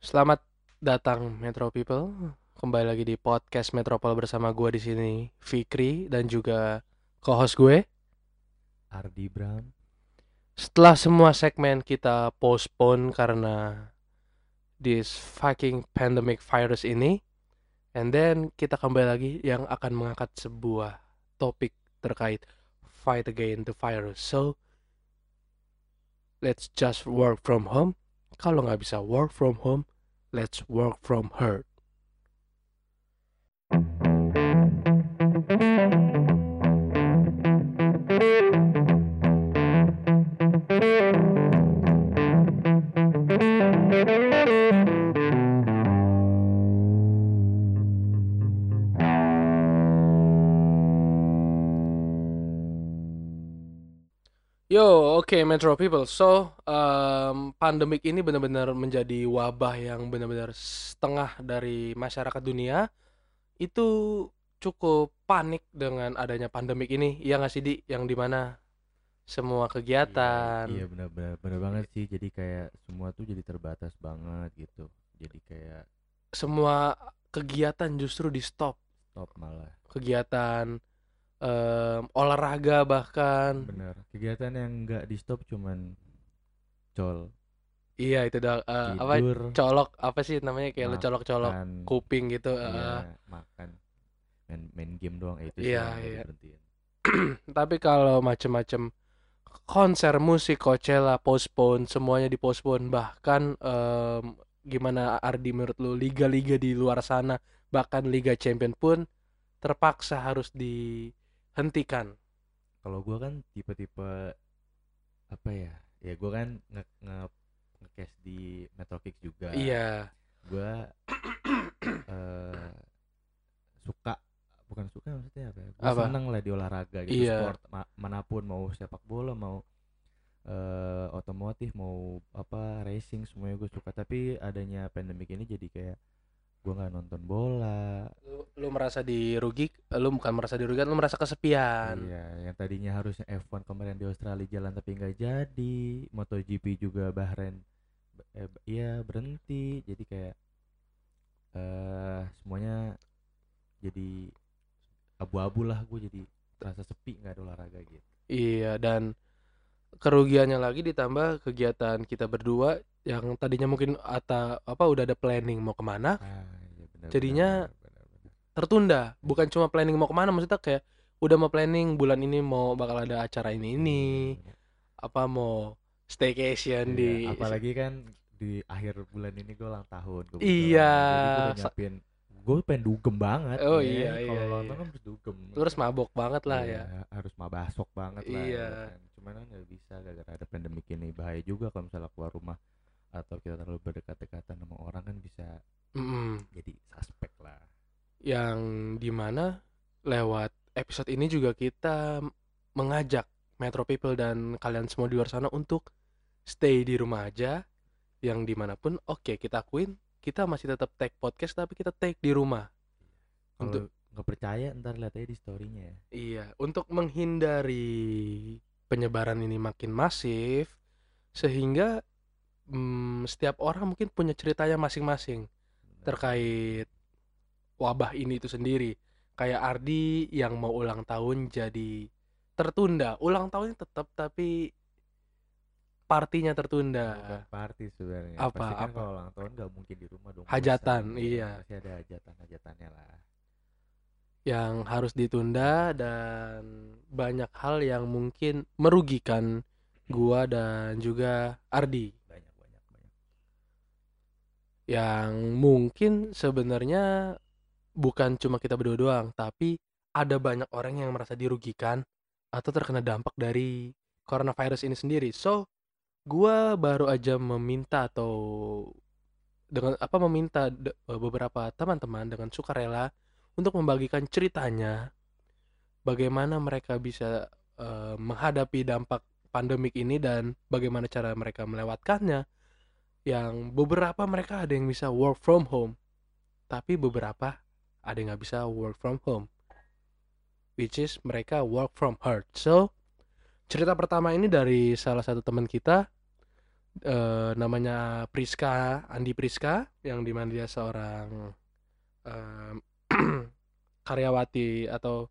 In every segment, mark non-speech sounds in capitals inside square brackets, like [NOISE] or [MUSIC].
Selamat datang Metro People. Kembali lagi di podcast Metropol bersama gue di sini Fikri dan juga co-host gue. Ardi Bram. Setelah semua segmen kita postpone karena this fucking pandemic virus ini, and then kita kembali lagi yang akan mengangkat sebuah topik terkait fight against the virus. So let's just work from home. Kalau nggak bisa work from home, let's work from her. Yo, oke Metro People. So, um, pandemik ini benar-benar menjadi wabah yang benar-benar setengah dari masyarakat dunia itu cukup panik dengan adanya pandemik ini. Iya nggak sih Di? Yang di mana semua kegiatan. Iya, iya benar-benar benar banget sih. Jadi kayak semua tuh jadi terbatas banget gitu. Jadi kayak semua kegiatan justru di stop. Stop malah. Kegiatan um, olahraga bahkan. Bener. Kegiatan yang nggak di stop cuman col. Iya itu dah uh, apa colok apa sih namanya kayak lo colok-colok kuping gitu iya, uh. makan. Main main game doang eh, itu iya, iya. [CLEARS THROAT] tapi kalau macem-macem konser musik Coachella postpone semuanya postpone bahkan um, gimana Ardi menurut lu liga-liga di luar sana bahkan Liga Champion pun terpaksa harus di hentikan kalau gue kan tipe-tipe apa ya ya gue kan nge nge ngecast di Metrokix juga iya gue uh, suka bukan suka maksudnya apa ya? gue seneng lah di olahraga gitu iya. sport ma mana pun mau sepak bola mau uh, otomotif mau apa racing semuanya gue suka tapi adanya pandemik ini jadi kayak gue nggak nonton bola. Lu, lu merasa dirugi lu bukan merasa dirugikan lu merasa kesepian. Iya yang tadinya harusnya F1 kemarin di Australia jalan tapi nggak jadi. MotoGP juga Bahrain eh, iya berhenti. Jadi kayak uh, semuanya jadi abu-abu lah gue jadi rasa sepi nggak ada olahraga gitu. Iya dan kerugiannya lagi ditambah kegiatan kita berdua yang tadinya mungkin atau apa udah ada planning mau ke mana ah, iya benar, jadinya benar, benar. tertunda bukan cuma planning mau ke mana maksudnya kayak udah mau planning bulan ini mau bakal ada acara ini ini hmm. apa mau staycation iya, di apalagi kan di akhir bulan ini gue ulang tahun iya jadi gue nyiapin gue pengen dugem banget oh ya. iya iya kalau iya, nonton kan harus dugem terus mabok banget lah iya, ya harus mabasok banget lah iya ya, kan. Cuman kan nggak bisa gara-gara ada pandemi ini bahaya juga kalau misalnya keluar rumah atau kita terlalu berdekat-dekatan sama orang kan bisa mm -hmm. jadi suspek lah yang di mana lewat episode ini juga kita mengajak Metro People dan kalian semua di luar sana untuk stay di rumah aja yang di mana pun oke okay, kita akuin kita masih tetap take podcast tapi kita take di rumah Kalo untuk nggak percaya ntar lihat aja di storynya ya. iya untuk menghindari penyebaran ini makin masif sehingga hmm, setiap orang mungkin punya ceritanya masing-masing terkait wabah ini itu sendiri. Kayak Ardi yang mau ulang tahun jadi tertunda. Ulang tahunnya tetap tapi partinya tertunda. Bukan party sebenarnya. Apa? Pasti kan apa? kalau ulang tahun gak mungkin di rumah dong. Hajatan, iya. Pasti ada hajatan-hajatannya lah. Yang harus ditunda dan banyak hal yang mungkin merugikan gua dan juga Ardi yang mungkin sebenarnya bukan cuma kita berdua doang, tapi ada banyak orang yang merasa dirugikan atau terkena dampak dari coronavirus ini sendiri. So, gua baru aja meminta atau dengan apa meminta beberapa teman-teman dengan sukarela untuk membagikan ceritanya bagaimana mereka bisa uh, menghadapi dampak pandemik ini dan bagaimana cara mereka melewatkannya. Yang beberapa mereka ada yang bisa work from home tapi beberapa ada yang nggak bisa work from home which is mereka work from home. So cerita pertama ini dari salah satu teman kita uh, namanya Priska Andi Priska yang di mana dia seorang uh, [CLEARS THROAT] karyawati atau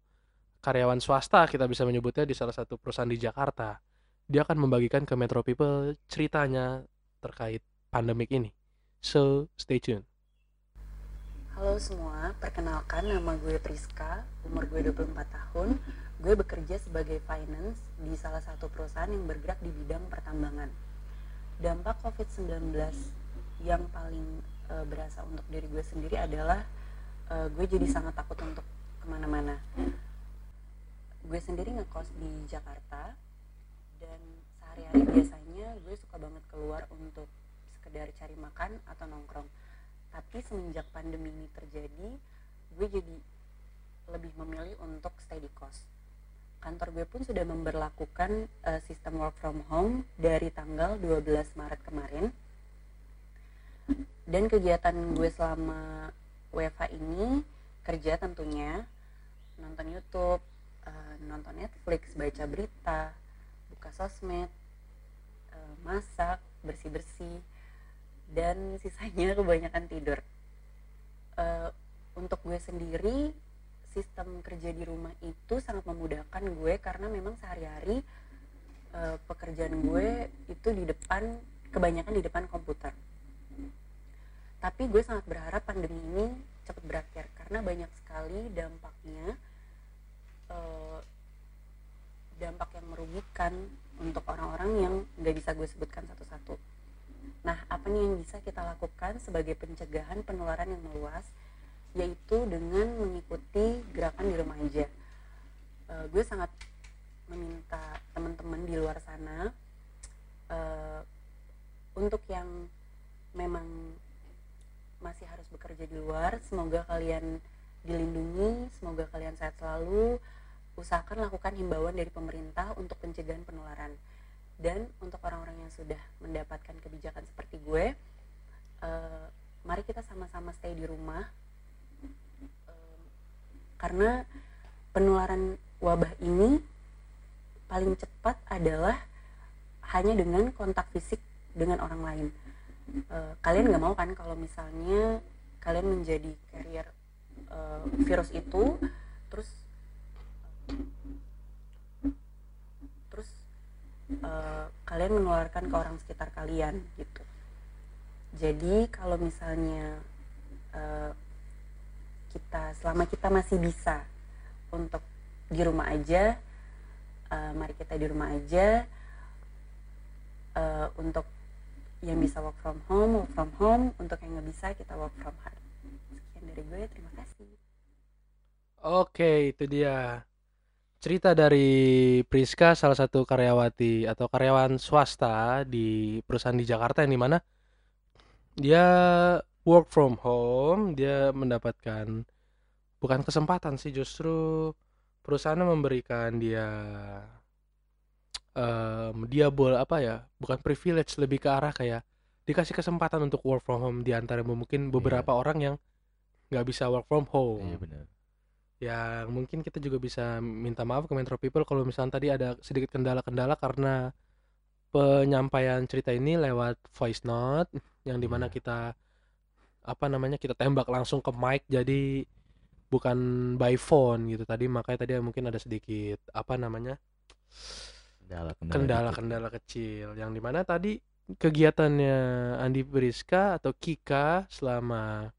karyawan swasta kita bisa menyebutnya di salah satu perusahaan di Jakarta dia akan membagikan ke Metro People ceritanya terkait pandemik ini so stay tune Halo semua, perkenalkan nama gue Priska, umur gue 24 tahun. Gue bekerja sebagai finance di salah satu perusahaan yang bergerak di bidang pertambangan. Dampak COVID-19 yang paling e, berasa untuk diri gue sendiri adalah e, gue jadi sangat takut untuk ke mana-mana. Gue sendiri ngekos di Jakarta dan sehari-hari biasanya gue suka banget keluar untuk sekedar cari makan atau nongkrong. Tapi semenjak pandemi ini terjadi gue jadi lebih memilih untuk stay di kos. Kantor gue pun sudah memperlakukan uh, sistem work from home dari tanggal 12 Maret kemarin. Dan kegiatan gue selama WFH ini kerja tentunya nonton YouTube, uh, nonton Netflix, baca berita, buka sosmed, uh, masak, bersih-bersih dan sisanya [LAUGHS] kebanyakan tidur. Uh, untuk gue sendiri sistem kerja di rumah itu sangat memudahkan gue karena memang sehari-hari uh, pekerjaan gue itu di depan kebanyakan di depan komputer tapi gue sangat berharap pandemi ini cepat berakhir karena banyak sekali dampaknya uh, dampak yang merugikan untuk orang-orang yang nggak bisa gue sebutkan satu-satu Nah, apa nih yang bisa kita lakukan sebagai pencegahan penularan yang meluas? Yaitu dengan mengikuti gerakan di rumah aja. Uh, gue sangat meminta teman-teman di luar sana uh, untuk yang memang masih harus bekerja di luar, semoga kalian dilindungi, semoga kalian sehat selalu. Usahakan lakukan himbauan dari pemerintah untuk pencegahan penularan. Dan untuk orang-orang yang sudah mendapatkan kebijakan seperti gue uh, mari kita sama-sama stay di rumah. Uh, karena penularan wabah ini paling cepat adalah hanya dengan kontak fisik dengan orang lain uh, kalian nggak mau kan kalau misalnya kalian menjadi carrier uh, virus itu terus uh, kalian menularkan ke orang sekitar kalian gitu. Jadi kalau misalnya uh, kita selama kita masih bisa untuk di rumah aja uh, mari kita di rumah aja uh, untuk yang bisa work from home work from home. Untuk yang nggak bisa kita work from home. Sekian dari gue terima kasih. Oke itu dia. Cerita dari Priska salah satu karyawati atau karyawan swasta di perusahaan di Jakarta yang di mana dia work from home dia mendapatkan bukan kesempatan sih justru perusahaan memberikan dia um, dia boleh apa ya bukan privilege lebih ke arah kayak dikasih kesempatan untuk work from home di antara mungkin beberapa yeah. orang yang nggak bisa work from home. Iya benar yang mungkin kita juga bisa minta maaf ke Metro People kalau misalnya tadi ada sedikit kendala-kendala karena penyampaian cerita ini lewat voice note yang di mana yeah. kita apa namanya kita tembak langsung ke mic jadi bukan by phone gitu tadi makanya tadi mungkin ada sedikit apa namanya kendala-kendala kecil yang di mana tadi kegiatannya Andi Beriska atau Kika selama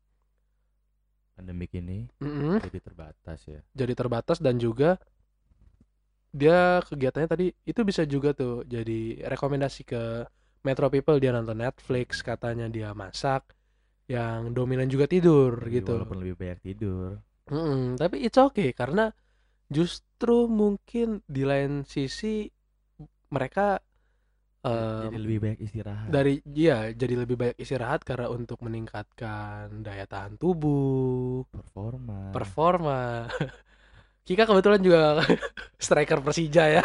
pandemik ini mm-hmm. jadi terbatas ya jadi terbatas dan juga dia kegiatannya tadi itu bisa juga tuh jadi rekomendasi ke Metro People dia nonton Netflix katanya dia masak yang dominan juga tidur Jadi gitu walaupun lebih banyak tidur mm-hmm. tapi it's okay karena justru mungkin di lain sisi mereka um, jadi lebih banyak istirahat. dari iya jadi lebih banyak istirahat karena untuk meningkatkan daya tahan tubuh. Performa. Performa. [LAUGHS] Kika kebetulan juga [LAUGHS] striker Persija ya.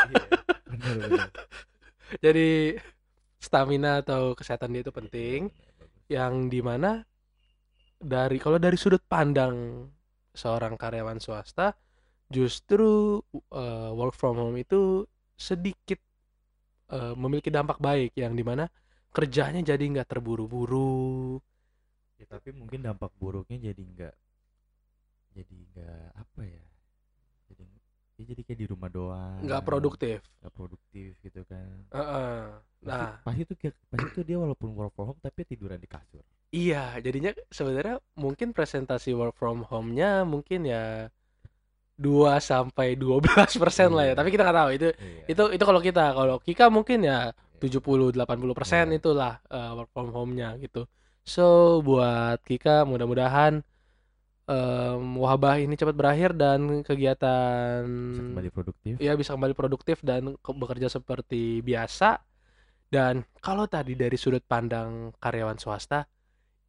Iya, [LAUGHS] jadi stamina atau kesehatan dia itu penting. Yang di mana dari kalau dari sudut pandang seorang karyawan swasta justru uh, work from home itu sedikit uh, memiliki dampak baik yang di mana kerjanya jadi nggak terburu-buru. Ya tapi mungkin dampak buruknya jadi nggak jadi nggak apa ya jadi ya jadi kayak di rumah doang. Nggak produktif. Nggak produktif gitu kan. Uh -uh. nah. pasti, pasti tuh pasti tuh dia walaupun work from home tapi tiduran di kasur. Iya jadinya sebenarnya mungkin presentasi work from home-nya mungkin ya 2 sampai 12 persen lah ya iya. tapi kita nggak tahu itu iya. itu itu kalau kita kalau Kika mungkin ya 70 80 persen iya. itulah uh, work from home-nya gitu so buat Kika mudah-mudahan um, wabah ini cepat berakhir dan kegiatan bisa kembali produktif. Ya bisa kembali produktif dan bekerja seperti biasa. Dan kalau tadi dari sudut pandang karyawan swasta,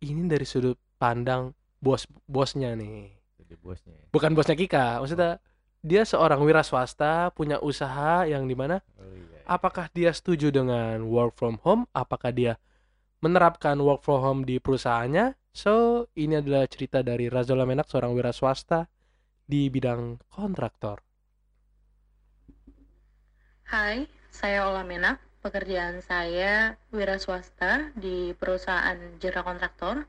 ini dari sudut pandang bos bosnya nih. Jadi bosnya. Ya? Bukan bosnya Kika, maksudnya oh. dia seorang wira swasta punya usaha yang di mana oh, iya, iya. apakah dia setuju dengan work from home? Apakah dia menerapkan work from home di perusahaannya So, ini adalah cerita dari Razola Menak, seorang wira swasta di bidang kontraktor. Hai, saya Ola Menak. Pekerjaan saya wira swasta di perusahaan jasa kontraktor.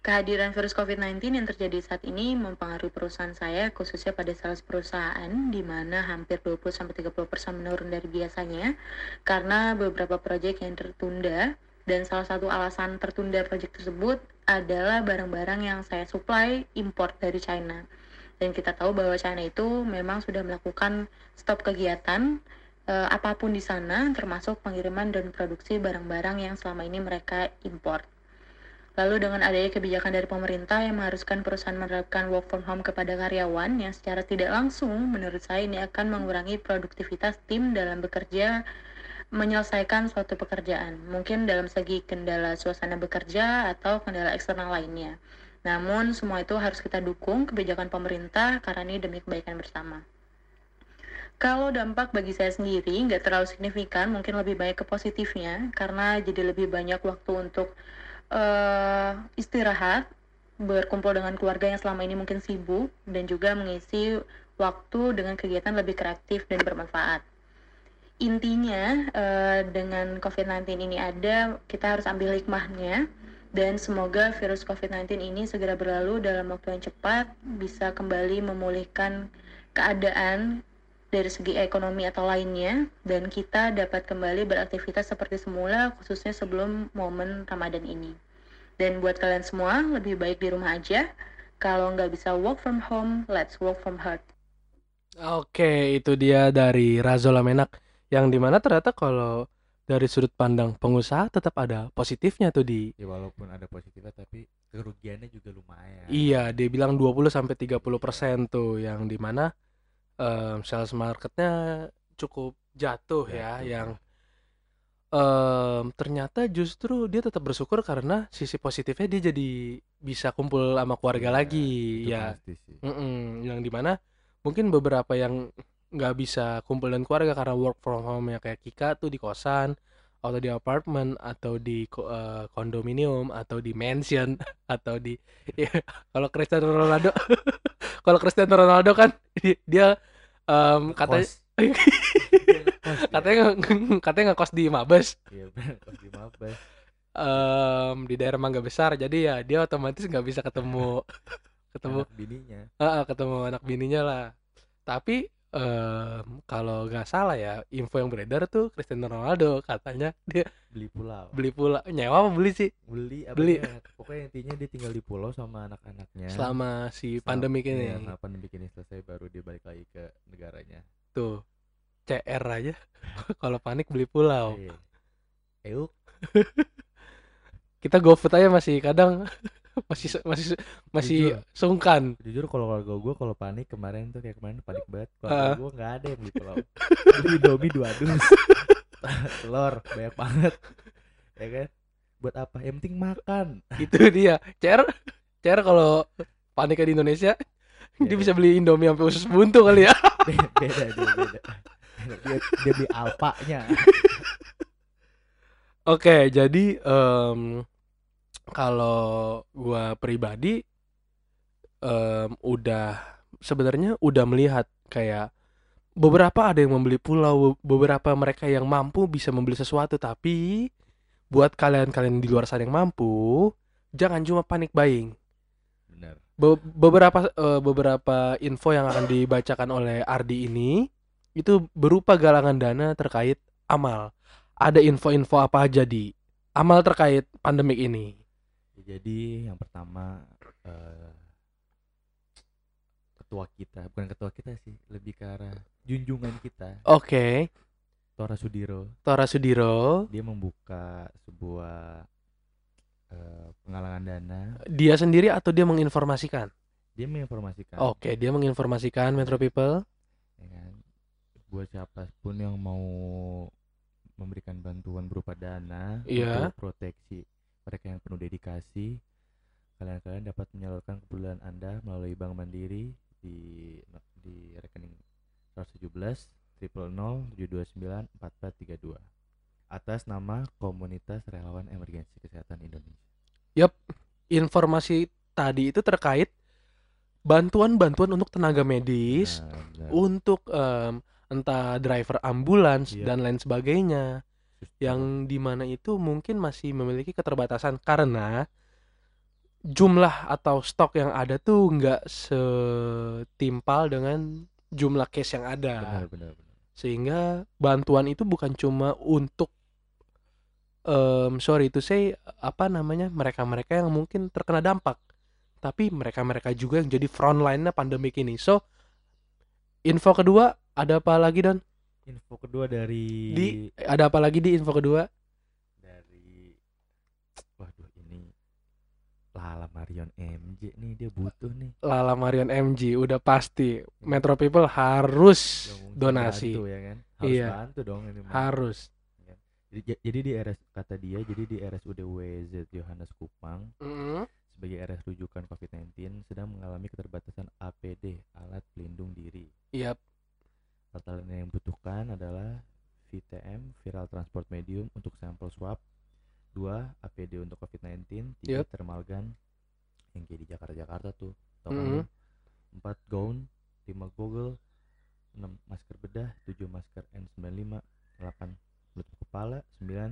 Kehadiran virus COVID-19 yang terjadi saat ini mempengaruhi perusahaan saya, khususnya pada sales perusahaan, di mana hampir 20-30% menurun dari biasanya, karena beberapa proyek yang tertunda, dan salah satu alasan tertunda proyek tersebut adalah barang-barang yang saya supply import dari China. Dan kita tahu bahwa China itu memang sudah melakukan stop kegiatan e, apa pun di sana, termasuk pengiriman dan produksi barang-barang yang selama ini mereka import. Lalu dengan adanya kebijakan dari pemerintah yang mengharuskan perusahaan menerapkan work from home kepada karyawan yang secara tidak langsung, menurut saya ini akan mengurangi produktivitas tim dalam bekerja menyelesaikan suatu pekerjaan, mungkin dalam segi kendala suasana bekerja atau kendala eksternal lainnya. Namun, semua itu harus kita dukung kebijakan pemerintah karena ini demi kebaikan bersama. Kalau dampak bagi saya sendiri nggak terlalu signifikan, mungkin lebih banyak ke positifnya, karena jadi lebih banyak waktu untuk uh, istirahat, berkumpul dengan keluarga yang selama ini mungkin sibuk, dan juga mengisi waktu dengan kegiatan lebih kreatif dan bermanfaat. Intinya uh, dengan COVID-19 ini ada, kita harus ambil hikmahnya dan semoga virus COVID-19 ini segera berlalu dalam waktu yang cepat, bisa kembali memulihkan keadaan dari segi ekonomi atau lainnya, dan kita dapat kembali beraktivitas seperti semula, khususnya sebelum momen Ramadan ini. Dan buat kalian semua, lebih baik di rumah aja. Kalau nggak bisa work from home, let's work from heart. Oke, itu dia dari Razola Menak yang di mana ternyata kalau dari sudut pandang pengusaha tetap ada positifnya tuh di ya walaupun ada positifnya tapi kerugiannya juga lumayan iya dia bilang 20 sampai 30 persen tuh yang di mana um, sales marketnya cukup jatuh, ya, jatuh ya. yang um, ternyata justru dia tetap bersyukur karena sisi positifnya dia jadi bisa kumpul sama keluarga ya, lagi ya. mm -mm, yang di mana mungkin beberapa yang nggak bisa kumpul dengan keluarga karena work from home ya kayak Kika tuh di kosan atau di apartemen atau di uh, kondominium atau di mansion [LAUGHS] atau di [LAUGHS] ya, kalau Cristiano Ronaldo [LAUGHS] kalau Cristiano Ronaldo kan dia um, katanya [LAUGHS] katanya katanya ngekos di Mabes. Iya ngekos di Mabes. Um, di daerah Mangga Besar. Jadi ya dia otomatis nggak bisa ketemu [LAUGHS] ketemu anak bininya. Uh, ketemu anak bininya lah. Tapi um, kalau nggak salah ya info yang beredar tuh Cristiano Ronaldo katanya dia beli pulau. beli pulau. Nyewa apa beli sih? Beli apa beli. ya, pokoknya intinya dia tinggal di pulau sama anak-anaknya. Selama si pandemi ini. ya, pandemi ini selesai baru dia balik lagi ke negaranya. Tuh CR aja. [LAUGHS] Kalau panik beli pulau. Iya. Euk. [LAUGHS] Kita GoFood aja masih kadang masih masih masih jujur, sungkan. Jujur kalau keluarga gue kalau panik kemarin tuh kayak kemarin panik banget. Keluarga uh. gue nggak ada yang beli pulau beli domi dua dus. [LAUGHS] Telur banyak banget. Ya kan? Buat apa? Yang penting makan. Itu dia. Cer cer kalau panik di Indonesia ya, dia bisa beli Indomie sampai usus buntu kali ya. [LAUGHS] Beda beda dia beda. Dia, dia beli alpanya Oke, jadi um, kalau gua pribadi um, udah sebenarnya udah melihat kayak beberapa ada yang membeli pulau, beberapa mereka yang mampu bisa membeli sesuatu tapi buat kalian-kalian di luar sana yang mampu jangan cuma panik buying. Benar. Be beberapa uh, beberapa info yang akan dibacakan oleh Ardi ini itu berupa galangan dana terkait amal. Ada info-info apa aja di amal terkait pandemik ini jadi yang pertama uh, ketua kita bukan ketua kita sih lebih ke arah junjungan kita. Oke. Okay. Tora Sudiro. Tora Sudiro. Dia membuka sebuah uh, penggalangan dana. Dia sendiri atau dia menginformasikan? Dia menginformasikan. Oke okay, dia menginformasikan Metro People. Ya kan? buat siapa pun yang mau memberikan bantuan berupa dana yeah. untuk proteksi mereka yang penuh dedikasi kalian-kalian dapat menyalurkan kebutuhan Anda melalui Bank Mandiri di di rekening 117 triple 729 4432 atas nama Komunitas Relawan Emergensi Kesehatan Indonesia. Yap, informasi tadi itu terkait bantuan-bantuan untuk tenaga medis, nah, untuk um, entah driver ambulans yep. dan lain sebagainya, yang di mana itu mungkin masih memiliki keterbatasan karena jumlah atau stok yang ada tuh nggak setimpal dengan jumlah case yang ada. Benar, benar, benar. Sehingga bantuan itu bukan cuma untuk um, sorry itu saya apa namanya mereka-mereka yang mungkin terkena dampak, tapi mereka-mereka juga yang jadi frontline-nya pandemik ini. So info kedua ada apa lagi Don? Info kedua dari di ada apa lagi di info kedua? Lala Marion MJ nih dia butuh nih. Lala Marion MJ udah pasti Metro People harus donasi. Bantu, ya kan? Harus iya. bantu dong ini. Harus. Ya. Jadi, jadi di RS kata dia jadi di RSUD WZ Yohanes Kupang mm -hmm. sebagai RS rujukan COVID-19 sedang mengalami keterbatasan APD alat pelindung diri. Iya. Alat yang dibutuhkan adalah VTM viral transport medium untuk sampel swab. Dua APD untuk COVID-19 tiga yep. thermal gun yang kayak di Jakarta Jakarta tuh tau mm -hmm. empat gaun. Lima goggle enam masker bedah. Tujuh masker N95 delapan penutup kepala. Sembilan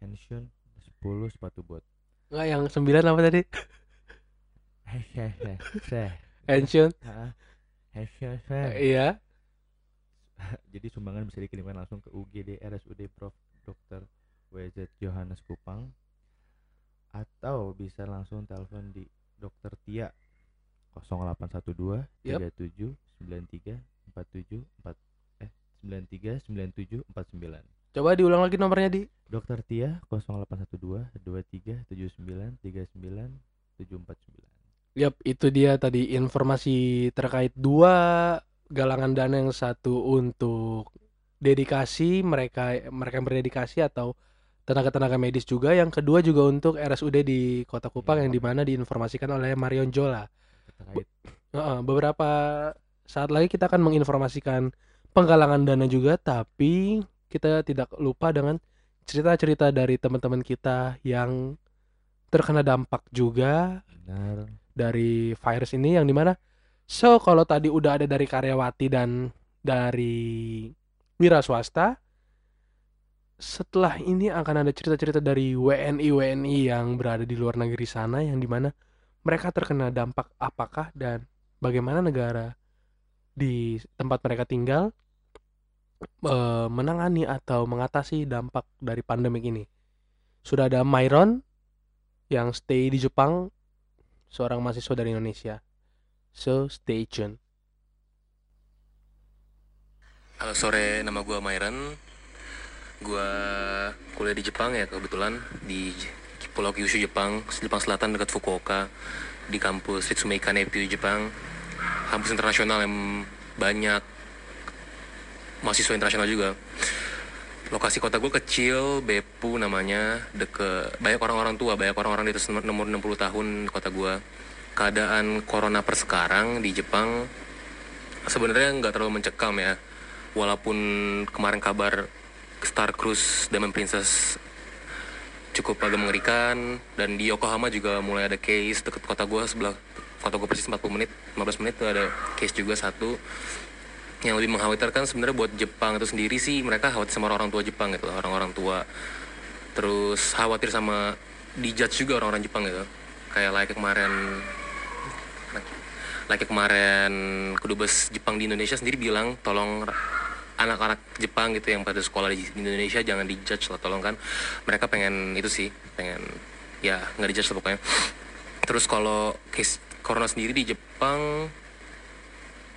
handshun sepuluh sepatu bot Enggak yang sembilan apa tadi? [LAUGHS] Handshun Iya [LAUGHS] Jadi sumbangan bisa dikirimkan langsung ke UGD RSUD Prof. Dr. WZ Johannes Kupang atau bisa langsung telepon di Dokter Tia 0812 yep. 37 93 47 4 eh 93 97 49. Coba diulang lagi nomornya di Dokter Tia 0812 23 79 39 749. Yap, itu dia tadi informasi terkait dua galangan dana yang satu untuk dedikasi mereka mereka yang berdedikasi atau tenaga-tenaga medis juga. Yang kedua juga untuk RSUD di Kota Kupang yang di mana diinformasikan oleh Marion Jola. Be beberapa saat lagi kita akan menginformasikan penggalangan dana juga, tapi kita tidak lupa dengan cerita-cerita dari teman-teman kita yang terkena dampak juga Benar. dari virus ini yang di mana so kalau tadi udah ada dari karyawati dan dari wira swasta setelah ini akan ada cerita-cerita dari WNI-WNI yang berada di luar negeri sana yang di mana mereka terkena dampak apakah dan bagaimana negara di tempat mereka tinggal e, menangani atau mengatasi dampak dari pandemik ini. Sudah ada Myron yang stay di Jepang, seorang mahasiswa dari Indonesia. So stay tune. Halo sore, nama gue Myron. Gue kuliah di Jepang ya kebetulan. Di Pulau Kyushu Jepang. Jepang Selatan dekat Fukuoka. Di kampus Ritsumei Kanepyu Jepang. Kampus internasional yang banyak mahasiswa internasional juga. Lokasi kota gue kecil Beppu namanya. Deket banyak orang-orang tua banyak orang-orang di atas nomor 60 tahun kota gue keadaan corona per sekarang di Jepang sebenarnya nggak terlalu mencekam ya. Walaupun kemarin kabar Star Cruise Diamond Princess cukup agak mengerikan dan di Yokohama juga mulai ada case deket kota gue sebelah kota gue persis 40 menit 15 menit tuh ada case juga satu. Yang lebih mengkhawatirkan sebenarnya buat Jepang itu sendiri sih mereka khawatir sama orang tua Jepang gitu orang-orang tua. Terus khawatir sama dijudge juga orang-orang Jepang gitu. Kayak like kemarin like kemarin kedubes Jepang di Indonesia sendiri bilang tolong anak-anak Jepang gitu yang pada sekolah di Indonesia jangan dijudge lah tolong kan. Mereka pengen itu sih pengen ya nggak dijudge lah pokoknya. Terus kalau case corona sendiri di Jepang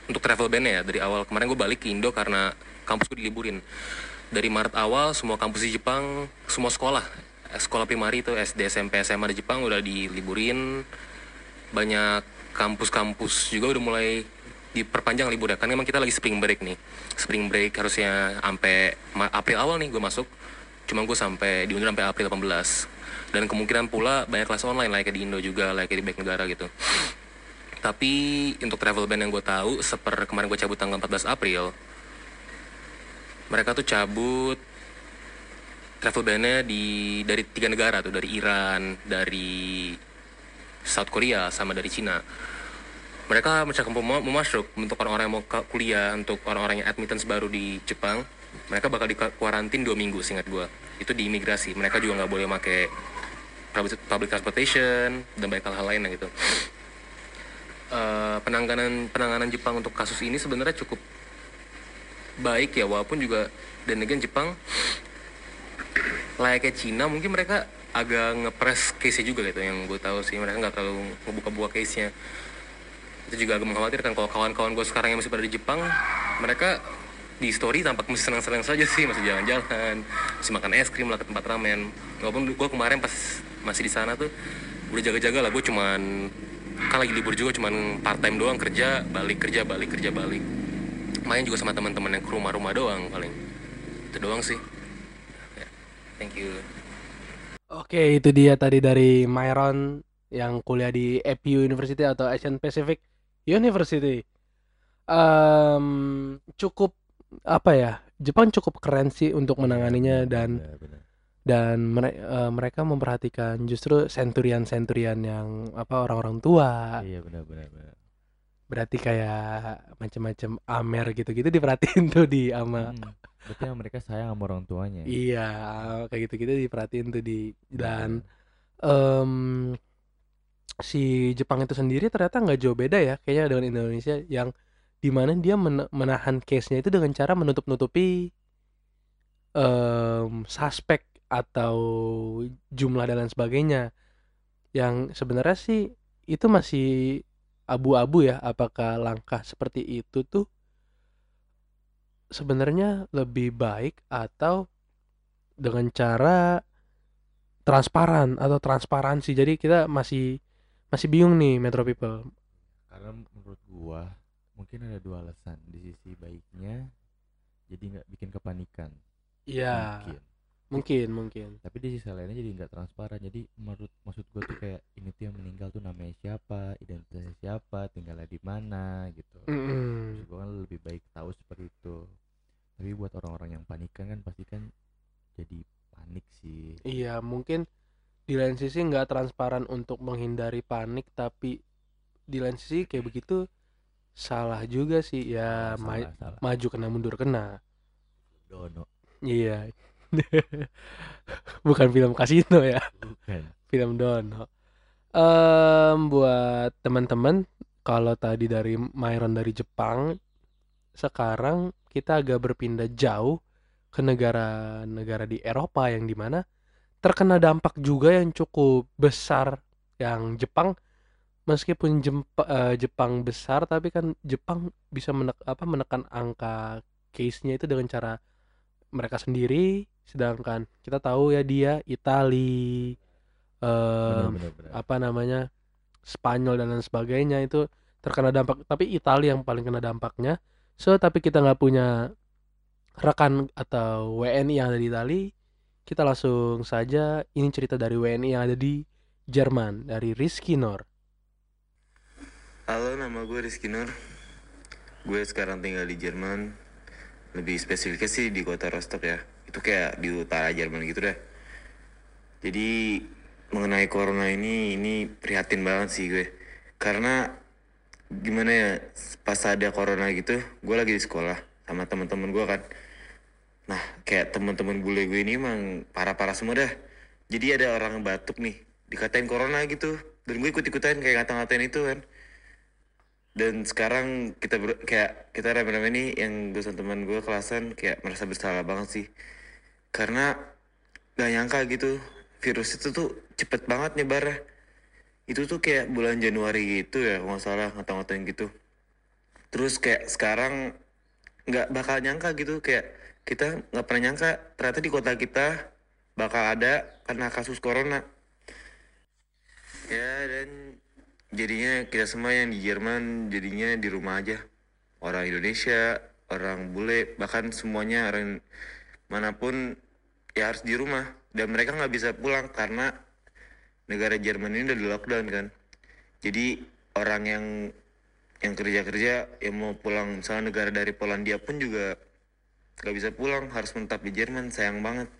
untuk travel ban ya dari awal. Kemarin gue balik ke Indo karena kampus gue diliburin. Dari Maret awal semua kampus di Jepang semua sekolah sekolah primari itu SD SMP SMA di Jepang udah diliburin. Banyak kampus-kampus juga udah mulai diperpanjang libur ya. Kan memang kita lagi spring break nih. Spring break harusnya sampai April awal nih gue masuk. Cuma gue sampai diundur sampai April 18 dan kemungkinan pula banyak kelas online like di Indo juga like di banyak negara gitu. Tapi untuk travel ban yang gue tahu seper kemarin gue cabut tanggal 14 April mereka tuh cabut travel ban-nya di dari tiga negara tuh dari Iran dari South Korea sama dari Cina. Mereka misalkan mau, mau masuk untuk orang-orang yang mau kuliah untuk orang-orang yang admittance baru di Jepang. Mereka bakal dikarantin dua minggu singkat gue itu di imigrasi. Mereka juga nggak boleh pakai public transportation dan banyak hal-hal lain gitu. Uh, penanganan penanganan Jepang untuk kasus ini sebenarnya cukup baik ya walaupun juga dan again Jepang layaknya Cina mungkin mereka agak ngepres case juga gitu yang gue tahu sih. Mereka nggak terlalu ngebuka-buka case-nya. Itu juga agak mengkhawatirkan. Kalau kawan-kawan gue sekarang yang masih pada di Jepang mereka di story tampak masih senang-senang saja sih. Masih jalan-jalan masih makan es krim lah ke tempat ramen. Walaupun gue kemarin pas masih di sana tuh udah jaga-jaga lah. Gue cuman kan lagi libur juga cuman part time doang. Kerja balik kerja balik kerja balik. Main juga sama teman-teman yang ke rumah-rumah doang paling. Itu doang sih. Ya, thank you oke itu dia tadi dari Myron yang kuliah di APU University atau Asian Pacific University um, cukup apa ya Jepang cukup keren sih untuk menanganinya dan dan mere, uh, mereka memperhatikan justru senturian-senturian yang apa orang-orang tua. Iya benar benar benar. Berarti kayak macam-macam Amer gitu-gitu diperhatiin tuh di ama. Hmm, berarti mereka sayang sama orang tuanya. Iya, kayak gitu-gitu diperhatiin tuh di dan um, si Jepang itu sendiri ternyata nggak jauh beda ya kayaknya dengan Indonesia yang di mana dia men menahan case-nya itu dengan cara menutup-nutupi um, suspek atau jumlah dan lain sebagainya yang sebenarnya sih itu masih abu-abu ya apakah langkah seperti itu tuh sebenarnya lebih baik atau dengan cara transparan atau transparansi jadi kita masih masih bingung nih Metro People. Karena menurut gua mungkin ada dua alasan. Di sisi baiknya jadi nggak bikin kepanikan. Iya. Mungkin. Mungkin, mungkin. Tapi di sisi lainnya jadi nggak transparan. Jadi menurut maksud gua tuh kayak ini tuh yang meninggal tuh namanya siapa, identitasnya siapa, tinggalnya di mana gitu. Mm -hmm. Gua kan lebih baik tahu seperti itu. Tapi buat orang-orang yang panikan kan pasti kan jadi panik sih. Iya, mungkin di lain sisi nggak transparan untuk menghindari panik tapi di lain sisi kayak begitu salah juga sih ya salah, ma salah. maju kena mundur kena dono iya [LAUGHS] bukan film kasino ya. Bukan. Film dono. Um, buat teman-teman kalau tadi dari Myron dari Jepang sekarang kita agak berpindah jauh ke negara-negara di Eropa yang di mana terkena dampak juga yang cukup besar yang Jepang. Meskipun Jempa, uh, Jepang besar tapi kan Jepang bisa menek, apa menekan angka case-nya itu dengan cara mereka sendiri sedangkan kita tahu ya dia Itali um, apa namanya Spanyol dan lain sebagainya itu terkena dampak tapi Italia yang paling kena dampaknya so tapi kita nggak punya rekan atau WNI yang ada di Itali kita langsung saja, ini cerita dari WNI yang ada di Jerman, dari Rizky Nur. Halo, nama gue Rizky Nur. Gue sekarang tinggal di Jerman. Lebih spesifiknya sih di kota Rostock ya. Itu kayak di utara Jerman gitu deh. Jadi mengenai corona ini, ini prihatin banget sih gue. Karena gimana ya, pas ada corona gitu, gue lagi di sekolah sama teman-teman gue kan Nah, kayak teman-teman bule gue ini emang parah-parah semua dah. jadi ada orang batuk nih dikatain corona gitu dan gue ikut ikutan kayak ngata-ngatain itu kan dan sekarang kita ber, kayak kita rame-rame nih yang sama teman gue kelasan kayak merasa bersalah banget sih. Karena gak nyangka gitu virus itu tuh cepet banget nyebar itu tuh kayak bulan Januari gitu ya nggak salah ngata-ngatain gitu. Terus kayak sekarang nggak bakal nyangka gitu kayak kita nggak pernah nyangka ternyata di kota kita bakal ada karena kasus corona. Ya dan jadinya kita semua yang di Jerman jadinya di rumah aja. Orang Indonesia orang bule bahkan semuanya orang mana pun ya harus di rumah. Dan mereka nggak bisa pulang karena negara Jerman ini udah di lockdown kan. Jadi orang yang yang kerja-kerja yang mau pulang misalnya negara dari Polandia pun juga nggak bisa pulang harus menetap di Jerman sayang banget.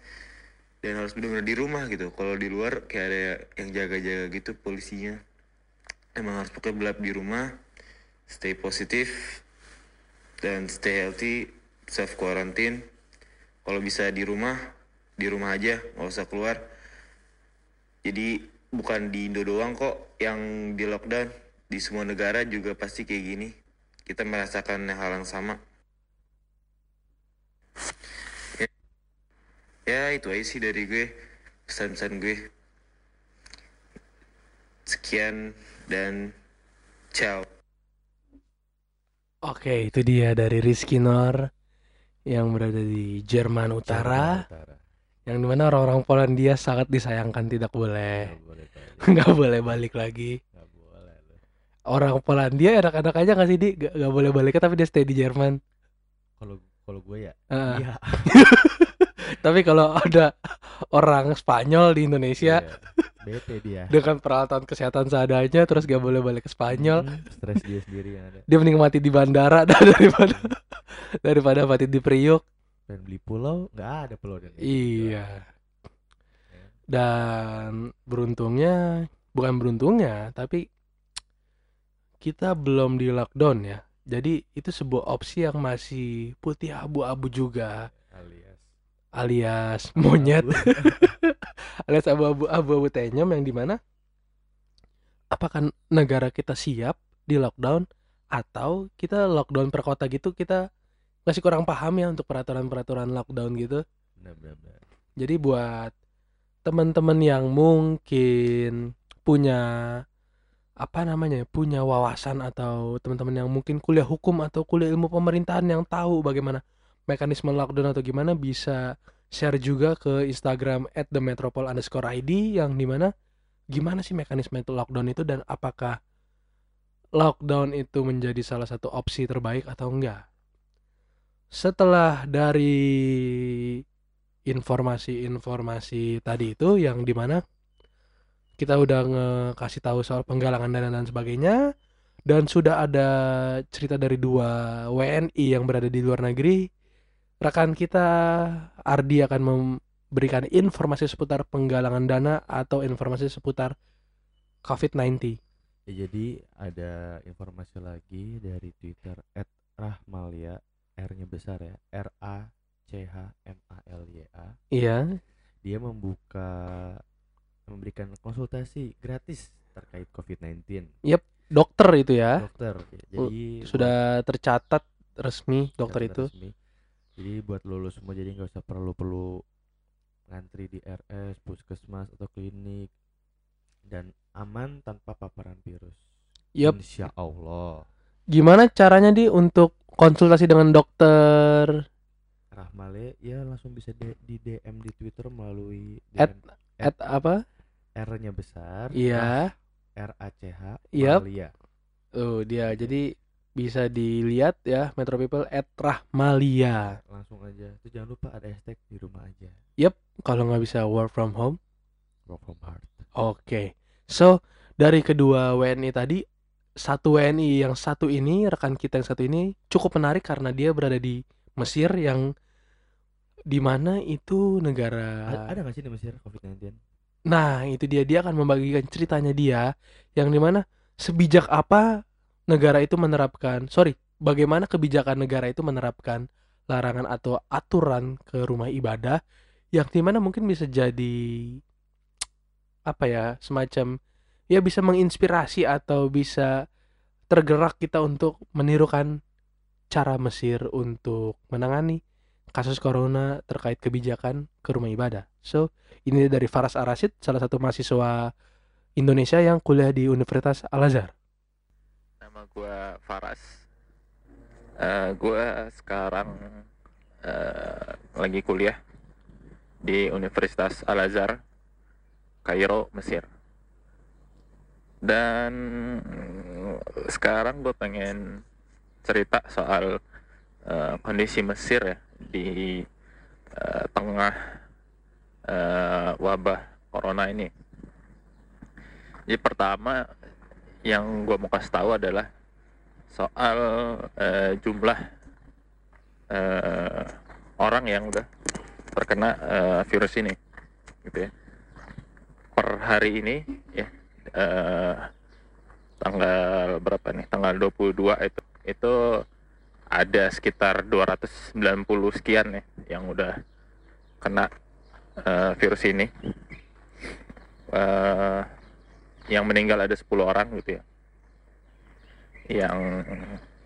Dan harus benar-benar di rumah gitu. Kalau di luar kayak ada yang jaga-jaga gitu polisinya emang harus pakai belap di rumah stay positif dan stay healthy self quarantine. Kalau bisa di rumah di rumah aja nggak usah keluar. Jadi bukan di Indo doang kok yang di lockdown di semua negara juga pasti kayak gini. Kita merasakan hal yang sama. Ya, ya itu aja sih dari gue pesan-pesan gue. Sekian dan ciao Oke, itu dia dari Rizky Nor yang berada di Jerman Utara, Jerman Utara. yang di mana orang-orang Polandia sangat disayangkan tidak boleh, Nggak boleh balik. [LAUGHS] nggak boleh balik lagi. Nggak boleh. Orang Polandia enak-enak aja nggak sih di, nggak nggak boleh balik tapi dia stay di Jerman. Kalau kalau gue ya, Heeh. iya. [LAUGHS] Tapi kalau ada orang Spanyol di Indonesia Iya. Bete dia. dengan peralatan kesehatan seadanya terus gak boleh balik ke Spanyol, Hmm, stres dia sendiri yang ada. dia mending mati di bandara [LAUGHS] daripada daripada mati di Priuk. Dan beli pulau nggak ada pulau dan Iya. Dan beruntungnya, bukan beruntungnya, tapi kita belum di lockdown ya. Jadi itu sebuah opsi yang masih putih abu-abu juga, alias monyet, [LAUGHS] alias abu-abu abu-abu tenyum yang di mana apakah negara kita siap di lockdown atau kita lockdown per kota gitu kita masih kurang paham ya untuk peraturan-peraturan lockdown gitu. benar benar benar. Jadi buat teman-teman yang mungkin punya apa namanya ya, punya wawasan atau teman-teman yang mungkin kuliah hukum atau kuliah ilmu pemerintahan yang tahu bagaimana mekanisme lockdown atau gimana bisa share juga ke Instagram at the metropol underscore ID yang di mana gimana sih mekanisme itu lockdown itu dan apakah lockdown itu menjadi salah satu opsi terbaik atau enggak? Setelah dari informasi-informasi tadi itu yang di mana kita udah ngekasih tahu soal penggalangan dana dan sebagainya dan sudah ada cerita dari dua WNI yang berada di luar negeri rekan kita Ardi akan memberikan informasi seputar penggalangan dana atau informasi seputar COVID-19 Ya, jadi ada informasi lagi dari Twitter @rahmalia R-nya besar ya R A C H M A L Y A. Iya. Dia membuka memberikan konsultasi gratis terkait COVID-19 dokter itu ya. Dokter jadi sudah tercatat resmi dokter itu. resmi. Jadi buat lulus semua jadi nggak usah perlu perlu ngantri di RS puskesmas atau klinik. Dan aman tanpa paparan virus. Yup. Insya Allah gimana caranya di untuk konsultasi dengan dokter? Rahmale ya langsung bisa di, di DM di Twitter melalui At- DM at apa? R-nya besar. Iya. R A C H Yup. Malia. Oh dia. Jadi bisa dilihat ya Metro People at Rahmalia. langsung aja itu jangan lupa ada hashtag di rumah aja Kalau nggak bisa work from home, work from heart oke. So dari kedua WNI tadi, satu WNI yang satu ini rekan kita yang satu ini cukup menarik karena dia berada di Mesir yang di mana itu negara. A- ada nggak sih di Mesir COVID-19 Nah itu dia dia akan membagikan ceritanya dia yang di mana sebijak apa negara itu menerapkan, sorry, bagaimana kebijakan negara itu menerapkan larangan atau aturan ke rumah ibadah yang di mana mungkin bisa jadi apa ya semacam ya bisa menginspirasi atau bisa tergerak kita untuk menirukan cara Mesir untuk menangani kasus corona terkait kebijakan ke rumah ibadah. So, ini dari Faras Arasid, salah satu mahasiswa Indonesia yang kuliah di Universitas Al-Azhar. Gue Faras. Uh, eh, gue sekarang uh, lagi kuliah di Universitas Al-Azhar, Kairo, Mesir dan sekarang gue pengen cerita soal uh, kondisi Mesir ya di uh, tengah uh, wabah corona ini. Jadi pertama yang gue mau kasih tahu adalah soal uh, jumlah uh, orang yang udah terkena uh, virus ini, gitu ya. Per hari ini ya eh, tanggal berapa nih? Tanggal 22 itu itu ada sekitar 290 sekian ya yang udah kena uh, virus ini. Uh, yang meninggal ada 10 orang gitu ya yang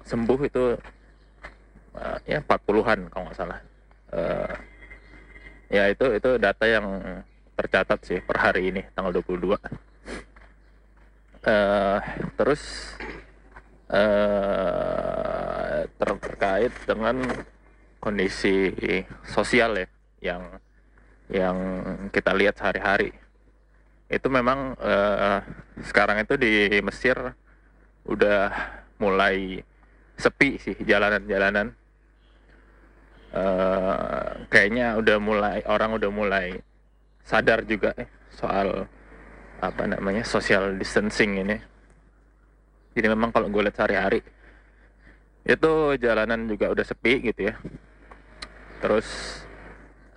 sembuh itu uh, ya 40-an kalau nggak salah. Uh, ya itu itu data yang tercatat sih per hari ini tanggal 22 uh, terus uh, terkait dengan kondisi sosial ya yang yang kita lihat sehari-hari. Itu memang uh, sekarang itu di Mesir udah mulai sepi sih jalanan-jalanan. Uh, kayaknya udah mulai orang udah mulai sadar juga eh, soal apa namanya social distancing ini. Jadi memang kalau gue lihat sehari-hari itu jalanan juga udah sepi gitu ya. Terus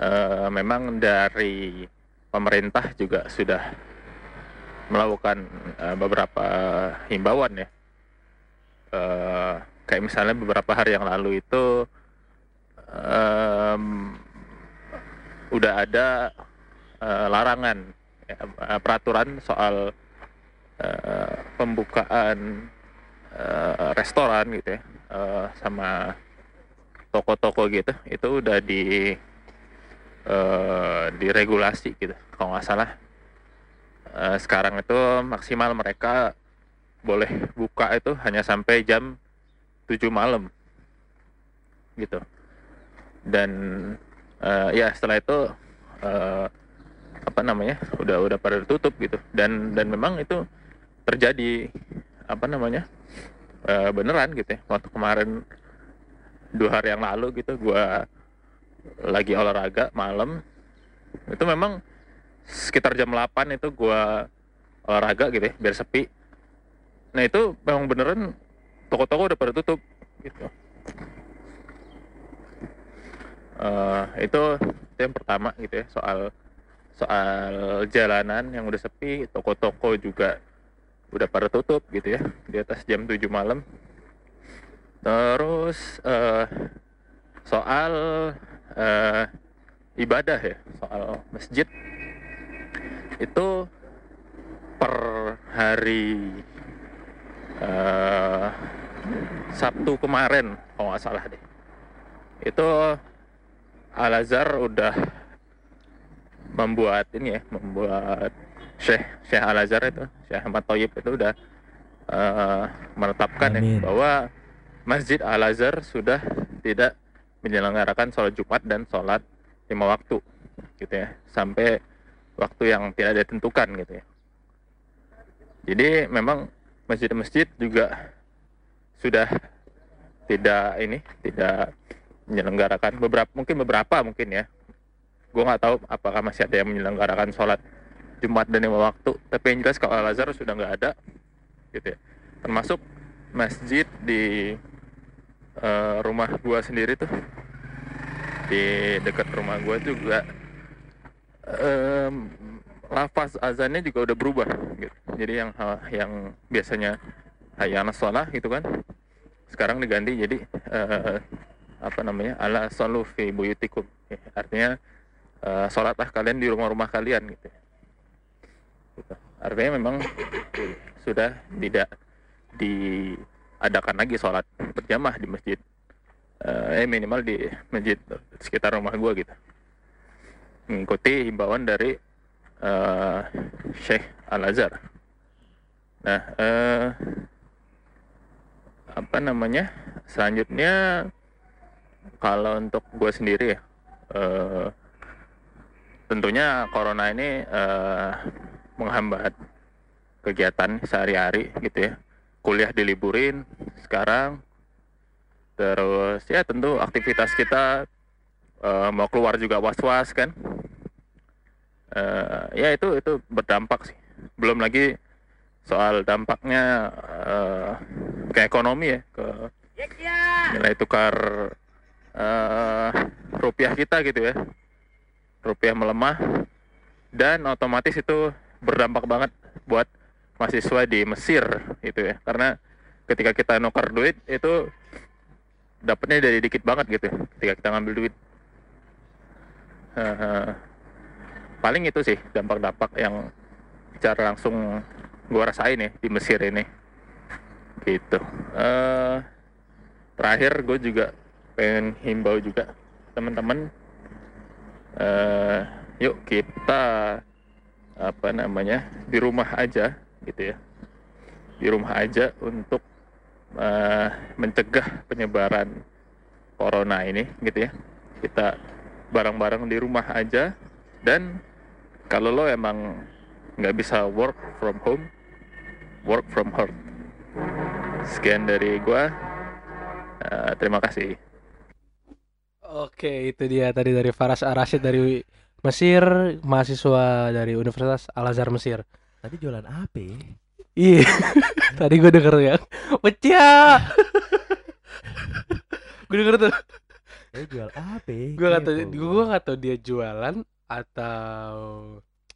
uh, memang dari pemerintah juga sudah melakukan uh, beberapa himbauan ya. Uh, kayak misalnya beberapa hari yang lalu itu um, udah ada uh, larangan uh, peraturan soal uh, pembukaan uh, restoran gitu ya uh, sama toko-toko gitu. Itu udah di uh, diregulasi gitu kalau nggak salah uh, sekarang itu maksimal mereka boleh buka itu hanya sampai jam 7 malam. Gitu. Dan uh, ya setelah itu uh, apa namanya udah udah pada tutup gitu. Dan dan memang itu terjadi apa namanya e, beneran gitu ya. Waktu kemarin dua hari yang lalu gitu gue lagi olahraga malam itu memang sekitar jam 8 itu gue olahraga gitu ya biar sepi. Nah itu memang beneran toko-toko udah pada tutup gitu. Uh, itu itu yang pertama gitu ya soal soal jalanan yang udah sepi, toko-toko juga udah pada tutup gitu ya di atas jam 7 malam. Terus uh, soal uh, ibadah ya, soal masjid itu per hari uh, Sabtu kemarin kalau nggak salah deh. Itu Al Azhar udah membuat ini ya membuat Syekh Syekh Al Azhar itu Syekh Ahmad Toyib itu udah uh, menetapkan ya bahwa Masjid Al Azhar sudah tidak menyelenggarakan sholat Jumat dan sholat lima waktu gitu ya. Sampai waktu yang tidak ditentukan gitu ya. Jadi memang masjid-masjid juga sudah tidak ini tidak menyelenggarakan beberapa mungkin beberapa mungkin ya. Gue nggak tahu apakah masih ada yang menyelenggarakan sholat Jumat dan lima waktu tapi yang jelas kalau Al Azhar sudah nggak ada gitu ya. Termasuk masjid di uh, rumah gue sendiri tuh di dekat rumah gue juga um, lafaz azannya juga udah berubah gitu. Jadi yang yang biasanya hayana sholat gitu kan sekarang diganti jadi uh, apa namanya ala solu fi buyutikum. Ya, artinya uh, sholatlah kalian di rumah-rumah kalian gitu. Gitu. artinya memang sudah tidak diadakan lagi sholat berjamaah di masjid. Uh, eh minimal di masjid sekitar rumah gue gitu mengikuti himbauan dari uh, Syekh Al Azhar. Nah, uh, apa namanya? Selanjutnya kalau untuk gue sendiri ya, uh, tentunya corona ini uh, menghambat kegiatan sehari-hari gitu ya. Kuliah diliburin sekarang, terus ya tentu aktivitas kita uh, mau keluar juga was-was kan uh, ya itu itu berdampak sih. Belum lagi soal dampaknya uh, ke ekonomi ya ke nilai tukar uh, rupiah kita gitu ya. Rupiah melemah dan otomatis itu berdampak banget buat mahasiswa di Mesir gitu ya. Karena ketika kita nuker duit itu dapatnya dari dikit banget gitu ketika kita ngambil duit paling itu sih dampak-dampak yang secara langsung gue rasain ya di Mesir ini. Gitu. Uh, terakhir gue juga pengen himbau juga teman-teman uh, yuk kita apa namanya di rumah aja gitu ya. Di rumah aja untuk uh, mencegah penyebaran corona ini gitu ya. Kita barang-barang di rumah aja dan kalau lo emang nggak bisa work from home work from heart. Sekian dari gua. Uh, terima kasih. Oke itu dia tadi dari Faras Arasid dari Mesir mahasiswa dari Universitas Al Azhar Mesir. Tadi jualan apa Iya, [LAUGHS] tadi gue denger ya, pecah. [LAUGHS] gue denger tuh. Dia jual apa? Gue gak tau, gue gak tau dia jualan atau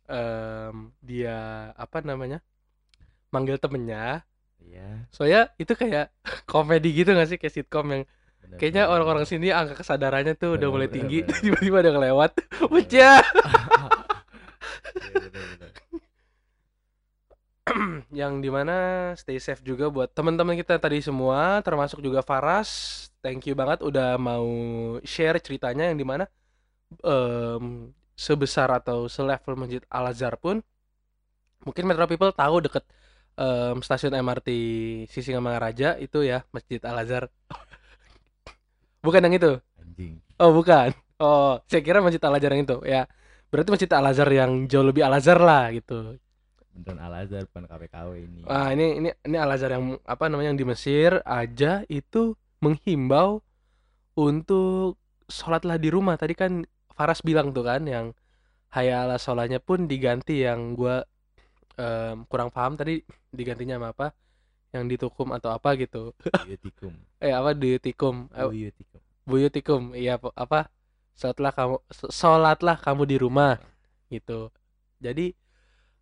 um, dia apa namanya manggil temennya. Iya. Soalnya itu kayak [LAUGHS] komedi gitu gak sih? Kayak sitcom yang bener, kayaknya orang-orang sini angka kesadarannya tuh bener, udah mulai bener, tinggi [LAUGHS] tiba-tiba ada kelewat, pecah. yang di mana stay safe juga buat teman-teman kita tadi semua termasuk juga Faras. Thank you banget udah mau share ceritanya yang di mana um, sebesar atau selevel masjid Al Azhar pun mungkin Metro People tahu deket um, stasiun MRT Sisingamangaraja itu ya masjid Al Azhar [LAUGHS] bukan yang itu? Anjing. Oh bukan. Oh saya kira masjid Al Azhar yang itu ya. Berarti masjid Al Azhar yang jauh lebih Al Azhar lah gitu. Beneran Al Azhar bukan KPKW ini. Ah ini ini ini Al Azhar yang apa namanya yang di Mesir aja itu menghimbau untuk sholatlah di rumah. Tadi kan Faras bilang tuh kan yang hayala sholatnya pun diganti yang gue um, kurang paham tadi digantinya sama apa? Yang ditukum atau apa gitu. [LAUGHS] Buyutikum. eh apa duyutikum? Buyutikum. Buyutikum. Iya apa? Sholatlah kamu sholatlah kamu di rumah gitu. Jadi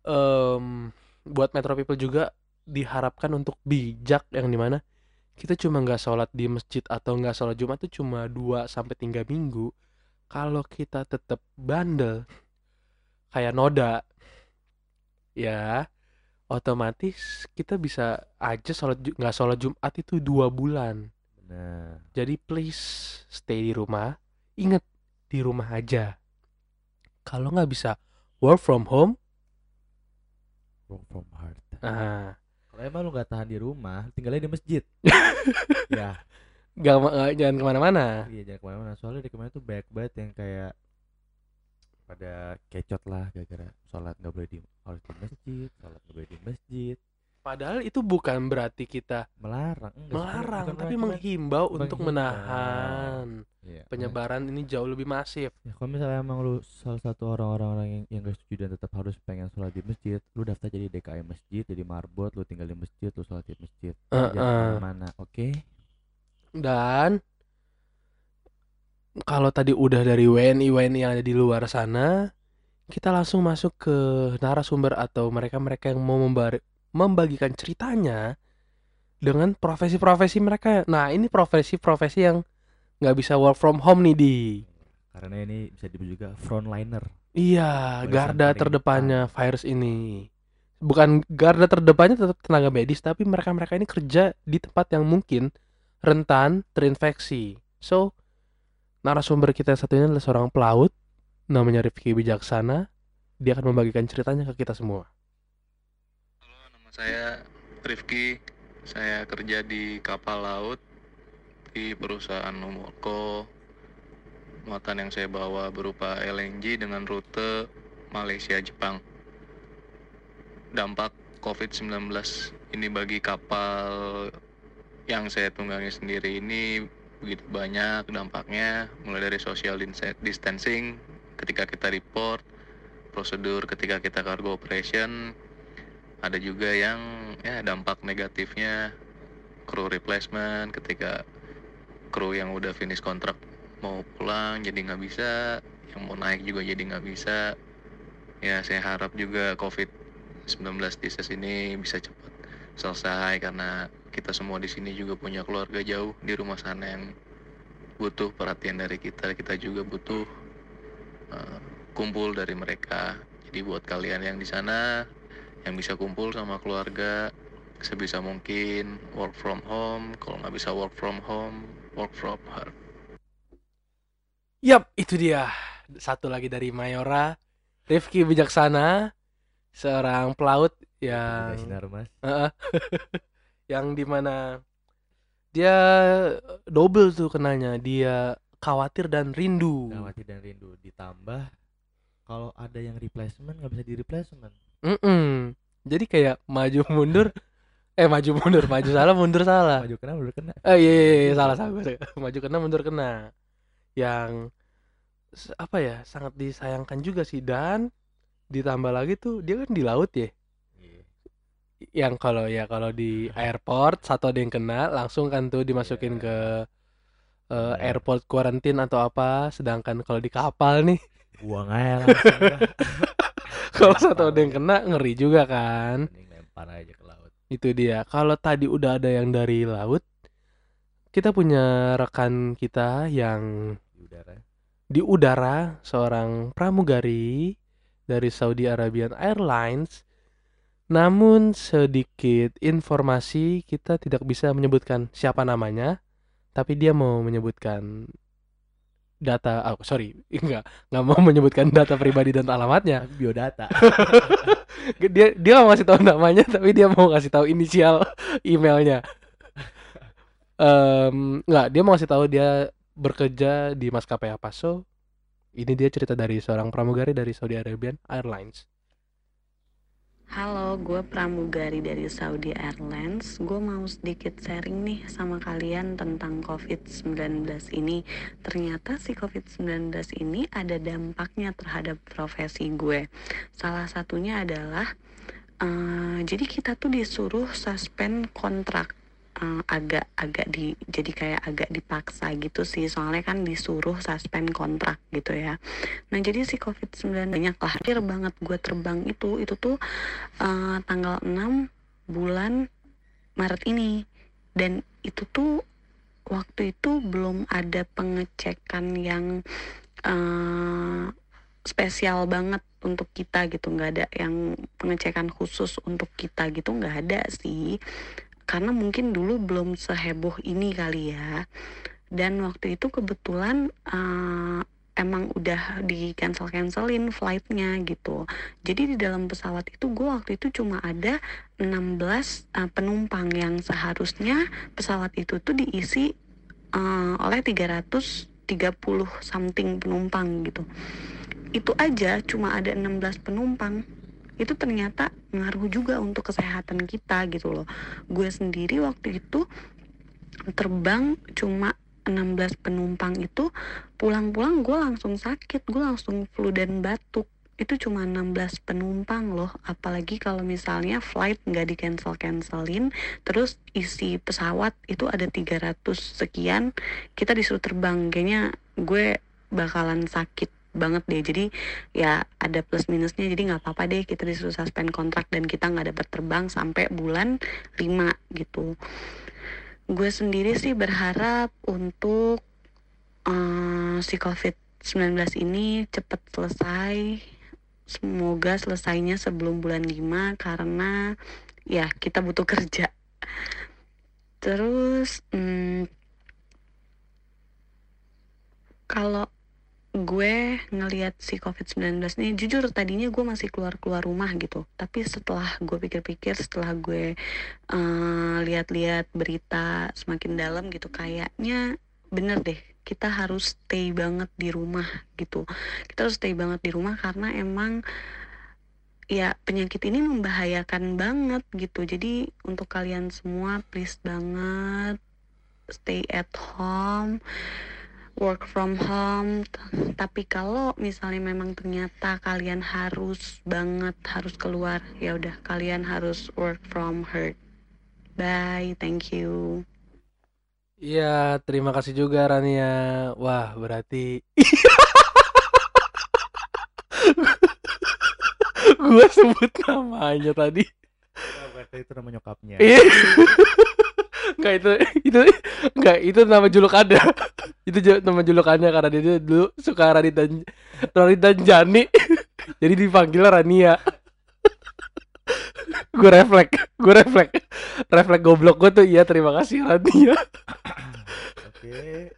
um, buat Metro People juga diharapkan untuk bijak yang di mana kita cuma nggak sholat di masjid atau nggak sholat Jumat itu cuma 2 sampai tiga minggu kalau kita tetap bandel kayak noda ya otomatis kita bisa aja sholat nggak sholat Jumat itu dua bulan. Benar. jadi please stay di rumah. Ingat di rumah aja. Kalau nggak bisa work from home work from heart ah kalau emang lu gak tahan di rumah tinggalnya di masjid. [LAUGHS] Ya gak, gak jangan ke mana-mana iya jangan ke mana-mana soalnya di ke mana tuh banyak banget yang kayak pada kecot lah gara-gara sholat nggak boleh di harus di masjid sholat nggak boleh di masjid Padahal itu bukan berarti kita melarang, enggak, melarang, tapi menghimbau untuk menahan iya, penyebaran nah. ini jauh lebih masif. Ya, kalau misalnya emang lu salah satu orang-orang yang yang gak setuju dan tetap harus pengen sholat di masjid, lu daftar jadi DKM masjid, jadi marbot, lu tinggal di masjid, lu sholat di masjid, uh, jangan uh. mana, oke? Okay? Dan kalau tadi udah dari WNI WNI yang ada di luar sana, kita langsung masuk ke narasumber atau mereka-mereka yang mau membagikan ceritanya dengan profesi-profesi mereka. Nah, ini profesi-profesi yang nggak bisa work from home nih di. Karena ini bisa disebut juga frontliner. Iya, garda terdepannya virus ini. bukan garda terdepannya tetap tenaga medis tapi mereka-mereka ini kerja di tempat yang mungkin rentan terinfeksi. So, narasumber kita satu ini adalah seorang pelaut namanya Rifki Bijaksana. Dia akan membagikan ceritanya ke kita semua. Halo, nama saya Rifki. Saya kerja di kapal laut di perusahaan Nomorko. Muatan yang saya bawa berupa LNG dengan rute Malaysia Jepang. Dampak COVID-19 ini bagi kapal yang saya tunggangi sendiri ini begitu banyak dampaknya mulai dari social distancing ketika kita report prosedur ketika kita cargo operation. Ada juga yang ya dampak negatifnya crew replacement ketika kru yang udah finish kontrak mau pulang jadi nggak bisa yang mau naik juga jadi nggak bisa. Ya saya harap juga covid 19 disease ini bisa cepat selesai karena kita semua di sini juga punya keluarga jauh di rumah sana yang butuh perhatian dari kita. Kita juga butuh uh, kumpul dari mereka. Jadi buat kalian yang di sana yang bisa kumpul sama keluarga sebisa mungkin work from home. Kalau nggak bisa work from home work from her Yap, itu dia. Satu lagi dari Mayora, Rifki Bijaksana, seorang pelaut [LAUGHS] yang Sinar mas. yang di mana dia double tuh kenanya. Dia khawatir dan rindu. Khawatir dan rindu. Ditambah kalau ada yang replacement nggak bisa di replacement. Mm -mm. jadi kayak maju mundur [LAUGHS] eh maju mundur maju salah mundur salah. Maju kena mundur kena. Eh iya, iya, iya salah salah [LAUGHS] maju kena mundur kena. Yang apa ya sangat disayangkan juga sih. Dan ditambah lagi tuh dia kan di laut ya yang kalau ya kalau di airport satu ada yang kena langsung kan tuh dimasukin ke uh, airport quarantine atau apa sedangkan kalau di kapal nih. Buang aja langsung [LAUGHS] kalau satu ada yang kena ngeri juga kan. Lempar aja ke laut. Itu dia. Kalau tadi udah ada yang dari laut kita punya rekan kita yang di udara. di udara seorang pramugari dari Saudi Arabian Airlines namun sedikit informasi kita tidak bisa menyebutkan siapa namanya, tapi dia mau menyebutkan data, oh sorry, [LAUGHS] enggak, nggak mau menyebutkan data pribadi dan alamatnya. [LAUGHS] Biodata. [LAUGHS] dia dia mau ngasih tahu namanya, tapi dia mau ngasih tahu inisial emailnya. Um, nggak, dia mau ngasih tahu dia bekerja di maskapai apa so. Ini dia cerita dari seorang pramugari dari Saudi Arabian Airlines. Halo, gue pramugari dari Saudi Airlines. Gue mau sedikit sharing nih sama kalian tentang COVID-19 ini. Ternyata si COVID-19 ini ada dampaknya terhadap profesi gue. Salah satunya adalah, uh, jadi kita tuh disuruh suspend kontrak uh, agak agak di jadi kayak agak dipaksa gitu sih. Soalnya kan disuruh suspend kontrak gitu ya. Nah jadi si covid 19 banyak lah. Hampir banget gue terbang itu. Itu tuh uh, tanggal 6 bulan Maret ini. Dan itu tuh waktu itu belum ada pengecekan yang uh, spesial banget untuk kita gitu. Nggak ada yang pengecekan khusus untuk kita gitu. Nggak ada sih karena mungkin dulu belum seheboh ini kali ya. Dan waktu itu kebetulan uh, emang udah di cancel cancelin flightnya gitu. Jadi di dalam pesawat itu gue waktu itu cuma ada 16 uh, penumpang yang seharusnya pesawat itu tuh diisi uh, oleh 330 something penumpang gitu. Itu aja cuma ada 16 penumpang itu ternyata ngaruh juga untuk kesehatan kita gitu loh. Gue sendiri waktu itu terbang cuma 16 penumpang itu pulang-pulang gue langsung sakit gue langsung flu dan batuk. Itu cuma 16 penumpang loh apalagi kalau misalnya flight nggak di cancel cancelin terus isi pesawat itu ada 300 sekian kita disuruh terbang. Kayaknya gue bakalan sakit banget deh. Jadi ya ada plus minusnya jadi nggak apa-apa deh kita disuruh suspend kontrak dan kita nggak dapat terbang sampai bulan 5 gitu. Gue sendiri sih berharap untuk uh, si covid 19 ini cepat selesai. Semoga selesainya sebelum bulan 5 karena ya kita butuh kerja. Terus hmm, kalau gue ngelihat si COVID-19 ini jujur tadinya gue masih keluar-keluar rumah gitu. Tapi setelah gue pikir-pikir setelah gue uh, lihat-lihat berita semakin dalam gitu kayaknya bener deh kita harus stay banget di rumah gitu. Kita harus stay banget di rumah karena emang ya penyakit ini membahayakan banget gitu. Jadi untuk kalian semua please banget stay at home work from home tapi kalau misalnya memang ternyata kalian harus banget harus keluar ya udah kalian harus work from home bye thank you Iya, terima kasih juga Rania. Wah, berarti [LAUGHS] gue sebut namanya tadi. Itu nama nyokapnya. Iya. Enggak itu itu enggak itu nama juluk ada. itu nama julukannya karena dia dulu suka Rani dan Rani dan Jani. Jadi dipanggil Rania. gue refleks, gue refleks, refleks goblok gue tuh iya terima kasih Rania. Oke.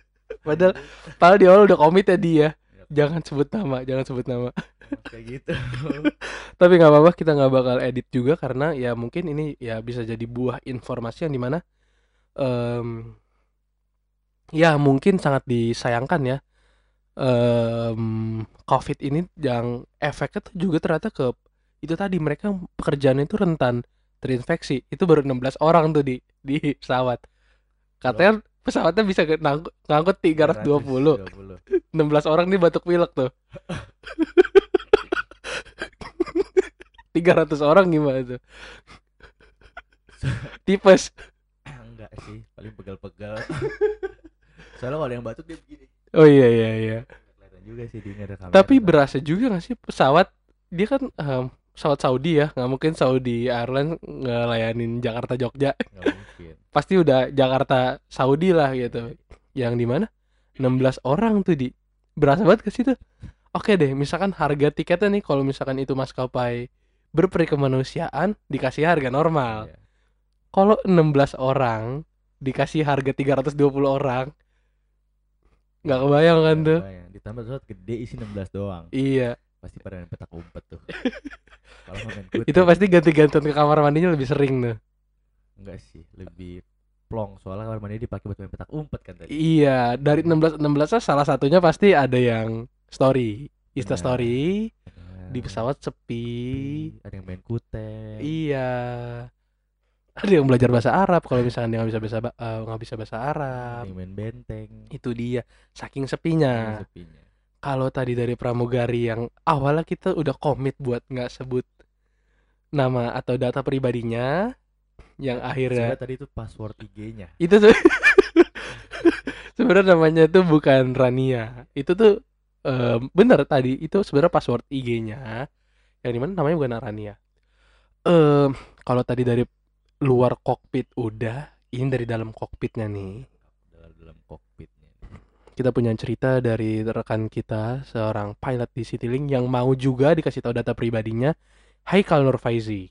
Padahal, padahal di awal udah komit ya dia. Jangan sebut nama, jangan sebut nama. Kayak gitu. [LAUGHS] Tapi nggak apa-apa, kita nggak bakal edit juga karena ya mungkin ini ya bisa jadi buah informasi yang di mana um, ya mungkin sangat disayangkan ya. Um, COVID ini yang efeknya tuh juga ternyata ke itu tadi mereka pekerjaan itu rentan terinfeksi. Itu baru 16 orang tuh di di pesawat. Katanya pesawatnya bisa ngangkut, ngangkut 320 16 orang nih batuk pilek tuh [LAUGHS] 300 orang gimana tuh? Tipes. Enggak sih paling pegal-pegal. Soalnya kalau yang batuk dia begini. Oh iya iya iya. Kelihatan juga sih di kamera tapi berasa juga gak sih pesawat? Dia kan um, pesawat Saudi ya. Nggak mungkin Saudi Airlines ngelayanin Jakarta Jogja. Mungkin. [LAUGHS] Pasti udah Jakarta Saudi lah gitu. Yang di mana? 16 orang tuh di. Berasa banget ke situ oke deh misalkan harga tiketnya nih kalau misalkan itu maskapai berperikemanusiaan dikasih harga normal. Yeah kalau 16 orang dikasih harga 320 orang nggak kebayang kan tuh? kebayang. ditambah pesawat gede isi 16 doang. Iya. Pasti pada main petak umpet tuh. [LAUGHS] Kalau main itu pasti ganti-gantian ke kamar mandinya lebih sering tuh. Enggak sih lebih plong. Soalnya kamar mandi dipakai buat main petak umpet kan tadi. Iya dari 16 16 salah satunya pasti ada yang story. Insta story di pesawat sepi. Ada yang main kutek. Iya. Ada yang belajar bahasa Arab kalau misalnya dia nggak bisa bahasa eh, nggak uh, bisa bahasa Arab. Yang main benteng. Itu dia saking sepinya, sepinya. kalau tadi dari pramugari yang awalnya kita udah komit buat nggak sebut nama atau data pribadinya yang akhirnya tadi itu password IG-nya itu tuh. [LAUGHS] Sebenarnya namanya itu bukan Rania. Itu tuh um, bener tadi itu sebenarnya password IG-nya yang di mana namanya bukan Rania um, kalau tadi dari luar kokpit udah, ini dari dalam kokpitnya nih. Dalam dalam kokpitnya. Kita punya cerita dari rekan kita, seorang pilot di Citylink yang mau juga dikasih tahu data pribadinya. Haikal Nurfaizi.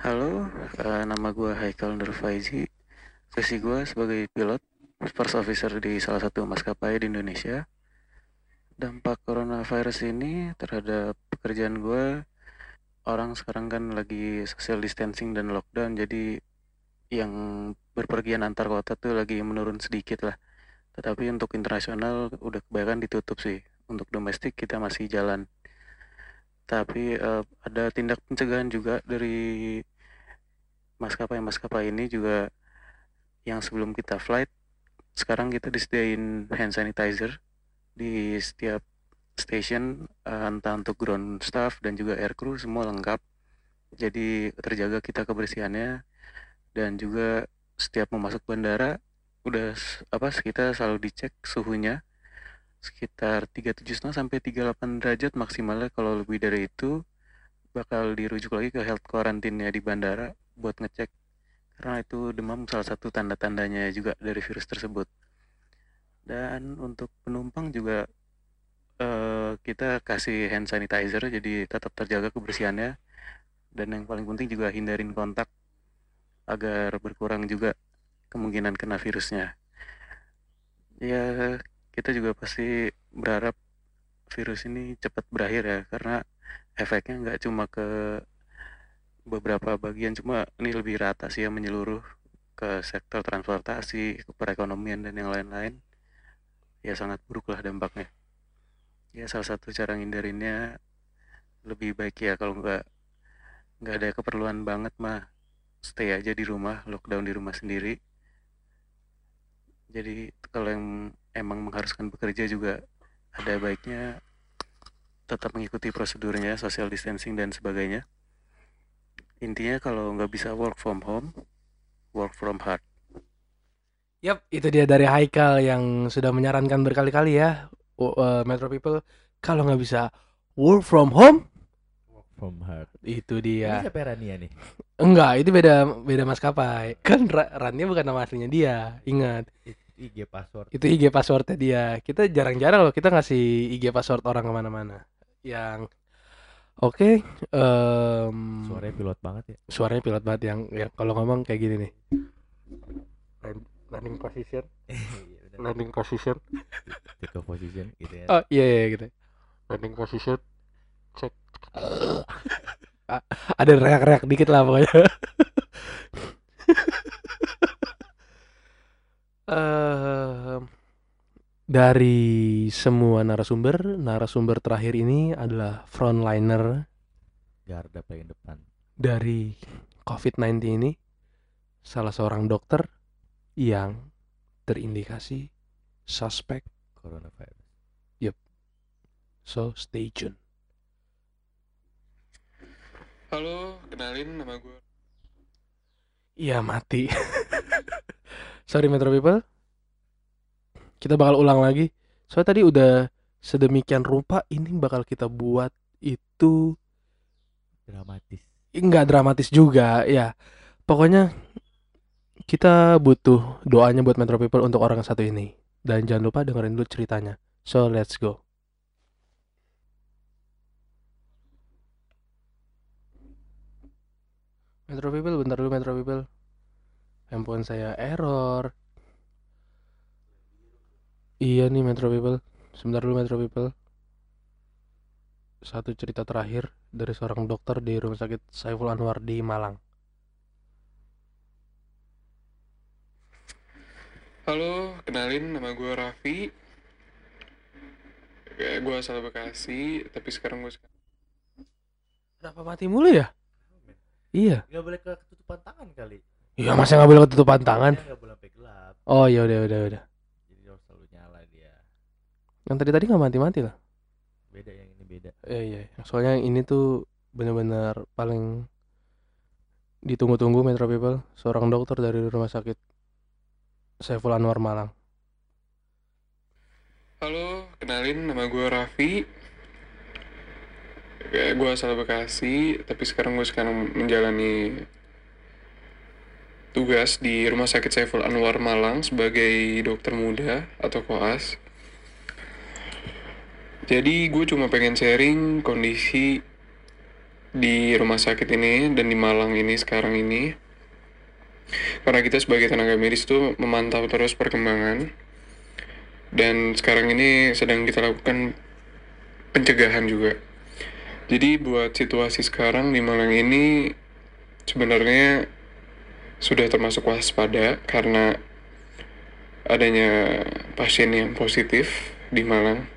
Halo, uh, nama gue Haikal Nurfaizi. Sesi gue sebagai pilot, first officer di salah satu maskapai di Indonesia. Dampak coronavirus ini terhadap pekerjaan gue orang sekarang kan lagi social distancing dan lockdown jadi yang berpergian antar kota tuh lagi menurun sedikit lah. Tetapi untuk internasional udah kebanyakan ditutup sih. Untuk domestik kita masih jalan. Tapi uh, ada tindak pencegahan juga dari maskapai-maskapai ini juga yang sebelum kita flight sekarang kita disediain hand sanitizer di setiap station uh, entah untuk ground staff dan juga air crew semua lengkap. Jadi terjaga kita kebersihannya dan juga setiap mau masuk bandara udah apa kita selalu dicek suhunya. Sekitar 37 sampai 38 derajat maksimalnya kalau lebih dari itu. Bakal dirujuk lagi ke health quarantine di bandara buat ngecek karena itu demam salah satu tanda-tandanya juga dari virus tersebut. Dan untuk penumpang juga uh, kita kasih hand sanitizer jadi tetap terjaga kebersihannya. Dan yang paling penting juga hindarin kontak agar berkurang juga kemungkinan kena virusnya. Ya kita juga pasti berharap virus ini cepat berakhir ya karena efeknya nggak cuma ke beberapa bagian cuma ini lebih rata sih yang menyeluruh ke sektor transportasi ke perekonomian dan yang lain-lain. Ya sangat buruk lah dampaknya. Ya salah satu cara ngindarinnya lebih baik ya kalau nggak nggak ada keperluan banget mah stay aja di rumah lockdown di rumah sendiri. Jadi kalau yang emang mengharuskan bekerja juga ada baiknya tetap mengikuti prosedurnya social distancing dan sebagainya intinya kalau nggak bisa work from home work from heart Yap, itu dia dari Haikal yang sudah menyarankan berkali-kali ya uh, Metro People kalau nggak bisa work from home work from heart itu dia. Ini siapa Rania nih? Enggak itu beda beda maskapai kan Rania bukan nama aslinya dia ingat. IG password. Itu IG passwordnya dia. Kita jarang-jarang loh kita ngasih IG password orang ke mana-mana. Yang oke okay, um, suaranya pilot banget ya. suaranya pilot banget yang yang kalau ngomong kayak gini nih. Landing position. [LAUGHS] Iya, landing position. Take position gitu ya. Oh iya iya gitu. Landing position. Cek ada reak-reak dikit lah pokoknya. [LAUGHS] Uh, dari semua narasumber narasumber terakhir ini adalah frontliner garda paling depan dari COVID-19 ini salah seorang dokter yang terindikasi suspek coronavirus. Yep. So stay tune. Halo, kenalin nama gue. Iya mati. [LAUGHS] Sorry Metro People. Kita bakal ulang lagi. Soalnya tadi udah sedemikian rupa ini bakal kita buat itu dramatis. Enggak dramatis juga ya. Pokoknya kita butuh doanya buat Metro People untuk orang satu ini. Dan jangan lupa dengerin dulu ceritanya. So, let's go. Metro People, bentar dulu Metro People. Handphone saya error. Iya nih Metro People. Sebentar dulu Metro People. Satu cerita terakhir dari seorang dokter di Rumah Sakit Saiful Anwar di Malang. Halo, kenalin nama gue Raffi. Ya, gue asal Bekasi, tapi sekarang gue sekarang. Kenapa mati mulu ya? Iya. Gak boleh ketutupan tangan kali. Iya, masa gak boleh ketutupan tangan? Gak boleh sampai gelap. Oh, ya udah udah udah. Jadi harus selalu nyala dia. Yang tadi tadi nggak mati-mati lah. Beda yang ini beda. Iya iya. Soalnya yang ini tuh benar-benar paling ditunggu-tunggu Metro People, seorang dokter dari rumah sakit Saiful Anwar Malang. Halo, kenalin nama gue Raffi. Ya, gue asal Bekasi, tapi sekarang gue sekarang menjalani tugas di Rumah Sakit Saiful Anwar Malang sebagai dokter muda atau koas. Jadi gue cuma pengen sharing kondisi di rumah sakit ini dan di Malang ini sekarang ini karena kita sebagai tenaga medis itu memantau terus perkembangan dan sekarang ini sedang kita lakukan pencegahan juga. Jadi buat situasi sekarang di Malang ini sebenarnya sudah termasuk waspada karena adanya pasien yang positif di Malang.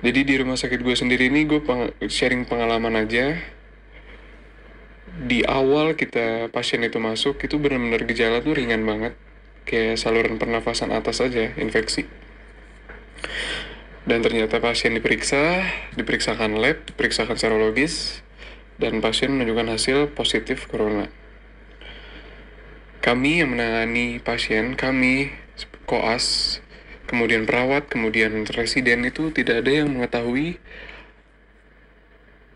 Jadi di rumah sakit gue sendiri ini gue peng sharing pengalaman aja. Di awal kita pasien itu masuk itu benar-benar gejala tuh ringan banget. Kayak saluran pernafasan atas saja infeksi. Dan ternyata pasien diperiksa diperiksakan lab diperiksakan serologis dan pasien menunjukkan hasil positif corona. Kami yang menangani pasien kami koas kemudian perawat kemudian residen itu tidak ada yang mengetahui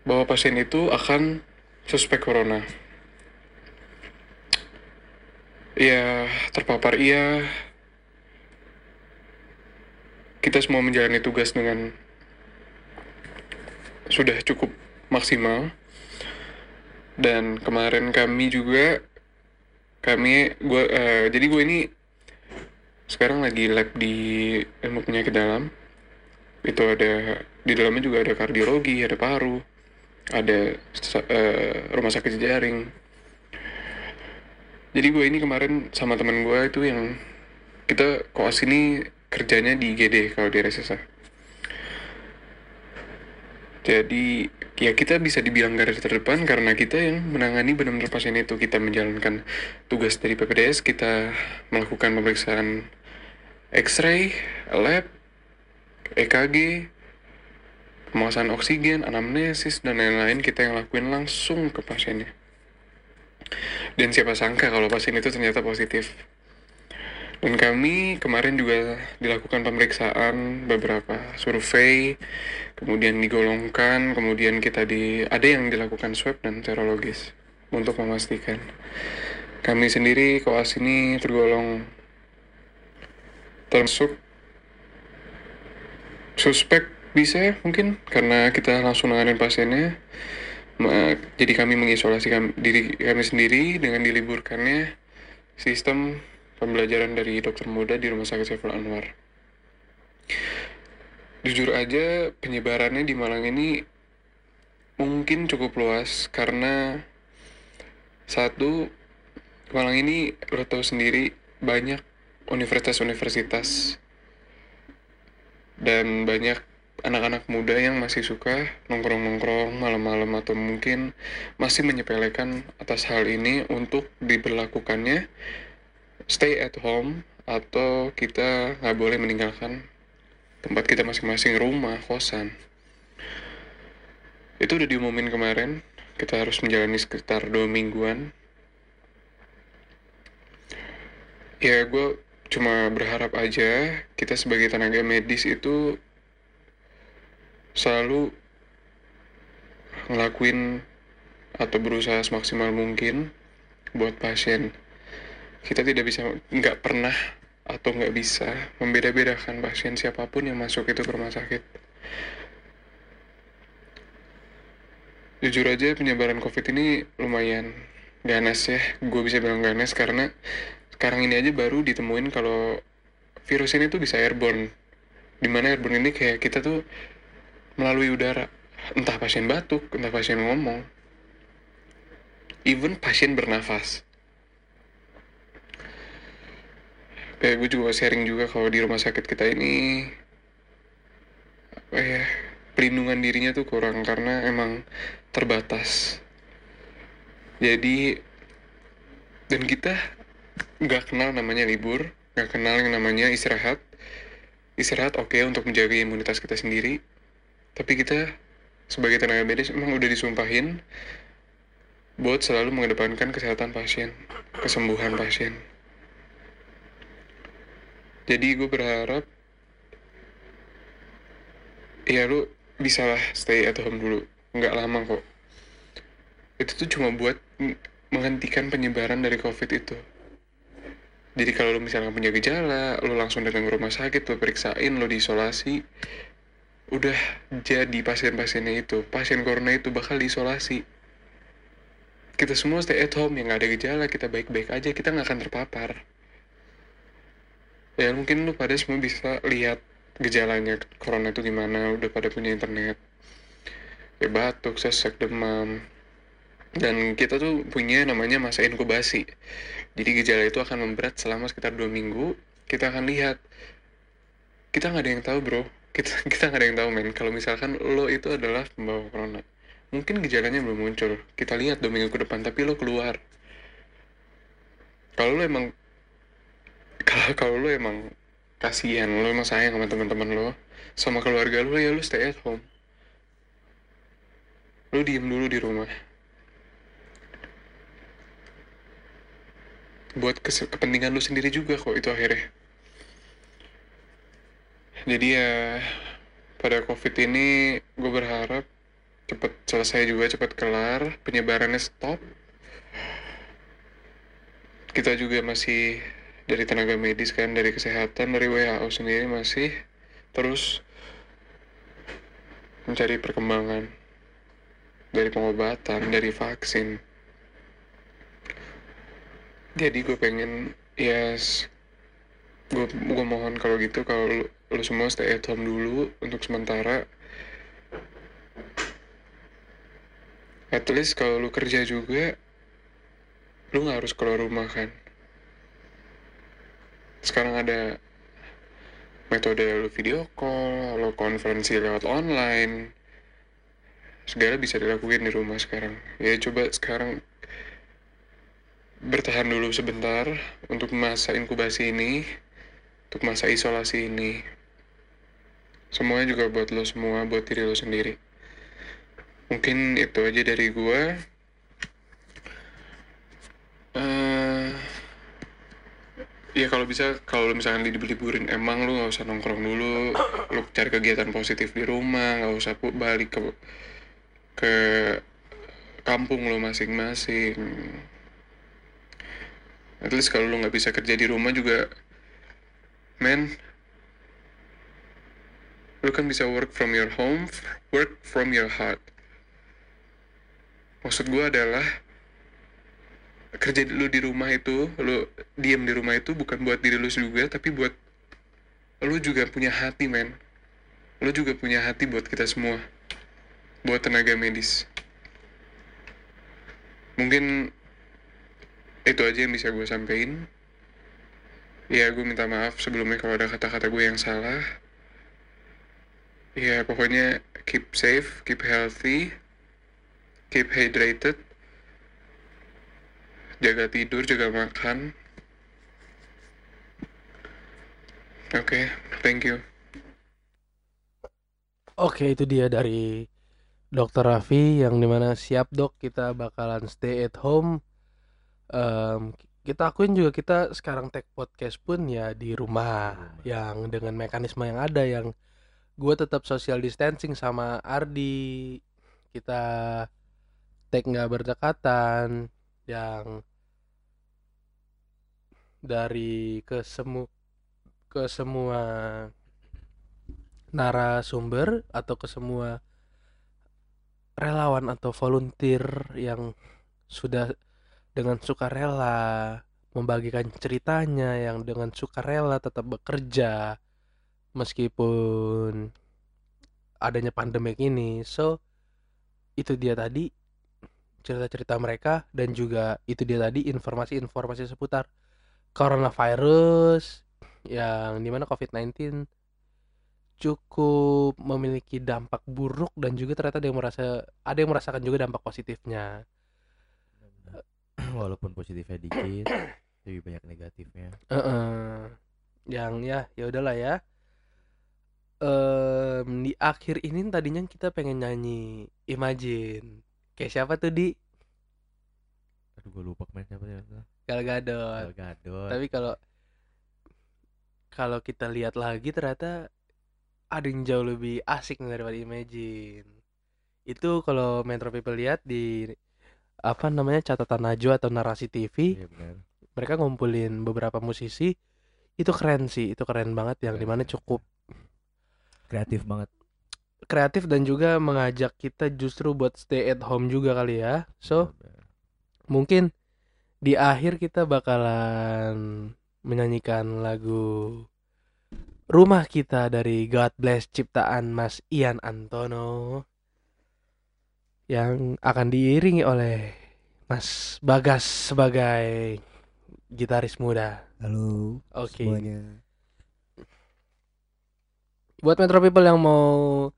bahwa pasien itu akan suspek corona. Ya, terpapar iya. kita semua menjalani tugas dengan sudah cukup maksimal dan kemarin kami juga kami gue uh, jadi gue ini sekarang lagi lab di ilmu penyakit dalam. Itu ada di dalamnya juga ada kardiologi ada paru ada uh, rumah sakit jaring jadi gue ini kemarin sama teman gue itu yang kita koas ini kerjanya di IGD kalau di RSSA jadi ya kita bisa dibilang garis terdepan karena kita yang menangani benar-benar pasien itu. Kita menjalankan tugas dari PPDS, kita melakukan pemeriksaan X-ray, lab, EKG, pemasangan oksigen, anamnesis, dan lain-lain kita yang lakuin langsung ke pasiennya. Dan siapa sangka kalau pasien itu ternyata positif. Dan kami kemarin juga dilakukan pemeriksaan beberapa survei, kemudian digolongkan, kemudian kita di ada yang dilakukan swab dan serologis untuk memastikan. Kami sendiri koas ini tergolong termasuk suspek bisa mungkin karena kita langsung nanganin pasiennya jadi kami mengisolasi kami, diri kami sendiri dengan diliburkannya sistem pembelajaran dari dokter muda di Rumah Sakit Saiful Anwar. Jujur aja penyebarannya di Malang ini mungkin cukup luas karena satu Malang ini lo tahu sendiri banyak universitas-universitas. Dan banyak anak-anak muda yang masih suka nongkrong-nongkrong malam-malam atau mungkin masih menyepelekan atas hal ini untuk diberlakukannya. Stay at home atau kita nggak boleh meninggalkan tempat kita masing-masing rumah kosan. Itu udah diumumin kemarin. Kita harus menjalani sekitar dua mingguan. Ya gue cuma berharap aja kita sebagai tenaga medis itu selalu ngelakuin atau berusaha semaksimal mungkin buat pasien. Kita tidak bisa nggak pernah atau nggak bisa membeda-bedakan pasien siapa pun yang masuk itu ke rumah sakit. Jujur aja penyebaran COVID ini lumayan ganas ya, gue bisa bilang ganas karena sekarang ini aja baru ditemuin kalau virus ini tuh bisa airborne. Di mana airborne ini kayak kita tuh melalui udara, entah pasien batuk, entah pasien ngomong, even pasien bernafas kayak gue juga sharing juga kalau di rumah sakit kita ini apa ya perlindungan dirinya tuh kurang karena emang terbatas. Jadi dan kita nggak kenal namanya libur nggak kenal yang namanya istirahat. Istirahat oke okay, untuk menjaga imunitas kita sendiri tapi kita sebagai tenaga medis emang udah disumpahin buat selalu mengedepankan kesehatan pasien kesembuhan pasien jadi gue berharap ya lu bisa lah stay at home dulu. Nggak lama kok. Itu tuh cuma buat menghentikan penyebaran dari covid itu. Jadi kalau lu misalnya punya gejala lu langsung datang ke rumah sakit lu periksain lu diisolasi udah jadi pasien-pasiennya itu. Pasien corona itu bakal diisolasi. Kita semua stay at home yang gak ada gejala kita baik-baik aja kita nggak akan terpapar ya mungkin lu pada semua bisa lihat gejalanya corona itu gimana udah pada punya internet. Ya batuk sesek demam. Dan kita tuh punya namanya masa inkubasi. Jadi gejala itu akan memberat selama sekitar dua minggu. Kita akan lihat. Kita nggak ada yang tahu bro. Kita [LAUGHS] kita nggak ada yang tahu men. Kalau misalkan lo itu adalah pembawa corona mungkin gejalanya belum muncul. Kita lihat dua minggu ke depan tapi lo keluar. Kalau lo emang kalau kalau lu emang kasihan lu emang sayang sama teman-teman lu sama keluarga lu ya lu stay at home. Lu diem dulu di rumah. Buat kepentingan lu sendiri juga kok itu akhirnya. Jadi ya pada covid ini gue berharap cepet selesai juga cepet kelar penyebarannya stop. Kita juga masih dari tenaga medis kan dari kesehatan dari WHO sendiri masih terus mencari perkembangan dari pengobatan dari vaksin. Jadi gue pengen yes gue gue mohon kalau gitu kalau lu semua stay at home dulu untuk sementara. At least kalau lu kerja juga lu nggak harus keluar rumah kan sekarang ada metode lu video call lu konferensi lewat online. Segala bisa dilakukan di rumah sekarang. Ya coba sekarang bertahan dulu sebentar untuk masa inkubasi ini untuk masa isolasi ini. Semuanya juga buat lo semua buat diri lo sendiri. Mungkin itu aja dari gue uh, ya kalau bisa kalau misalkan libur-liburin emang lu nggak usah nongkrong dulu. Lu cari kegiatan positif di rumah nggak usah balik ke ke kampung lo masing-masing. At least kalau lo nggak bisa kerja di rumah juga men lo kan bisa work from your home work from your heart. Maksud gue adalah kerja lu di rumah itu lu diem di rumah itu bukan buat diri lu juga tapi buat lu juga punya hati men. Lu juga punya hati buat kita semua. Buat tenaga medis. Mungkin itu aja yang bisa gue sampein. Ya gue minta maaf sebelumnya kalau ada kata-kata gue yang salah. Ya pokoknya keep safe keep healthy keep hydrated jaga tidur jaga makan. Oke okay, thank you. Oke okay, itu dia dari dokter Raffi yang di mana siap dok kita bakalan stay at home. Um, kita akuin juga kita sekarang take podcast pun ya di rumah, rumah. yang dengan mekanisme yang ada yang gue tetap social distancing sama Ardi. Kita take nggak berdekatan yang dari ke semu ke semua narasumber atau ke semua relawan atau volunteer yang sudah dengan sukarela membagikan ceritanya yang dengan sukarela tetap bekerja meskipun adanya pandemik ini. So itu dia tadi cerita-cerita mereka dan juga itu dia tadi informasi-informasi seputar. Coronavirus yang di mana COVID-19 cukup memiliki dampak buruk dan juga ternyata ada yang merasa ada yang merasakan juga dampak positifnya. Walaupun positifnya dikit lebih banyak negatifnya. Uh -uh. yang ya ya udahlah ya. Um, di akhir ini tadinya kita pengen nyanyi Imagine Kayak siapa tuh di? Aduh gue lupa main siapa ya. Gal Gadot. Gal Gadot. Tapi kalau kalau kita lihat lagi ternyata ada yang jauh lebih asik daripada Imagine. Itu kalau Metro People lihat di apa namanya catatan Najwa atau narasi TV. Iya benar. Mereka ngumpulin beberapa musisi itu keren sih, itu keren banget yang keren. di mana cukup kreatif banget kreatif dan juga mengajak kita justru buat stay at home juga kali ya. So mungkin di akhir kita bakalan menyanyikan lagu Rumah Kita dari God Bless ciptaan Mas Ian Antono yang akan diiringi oleh Mas Bagas sebagai gitaris muda. Halo. Oke. Okay. Semuanya. Buat Metro People yang mau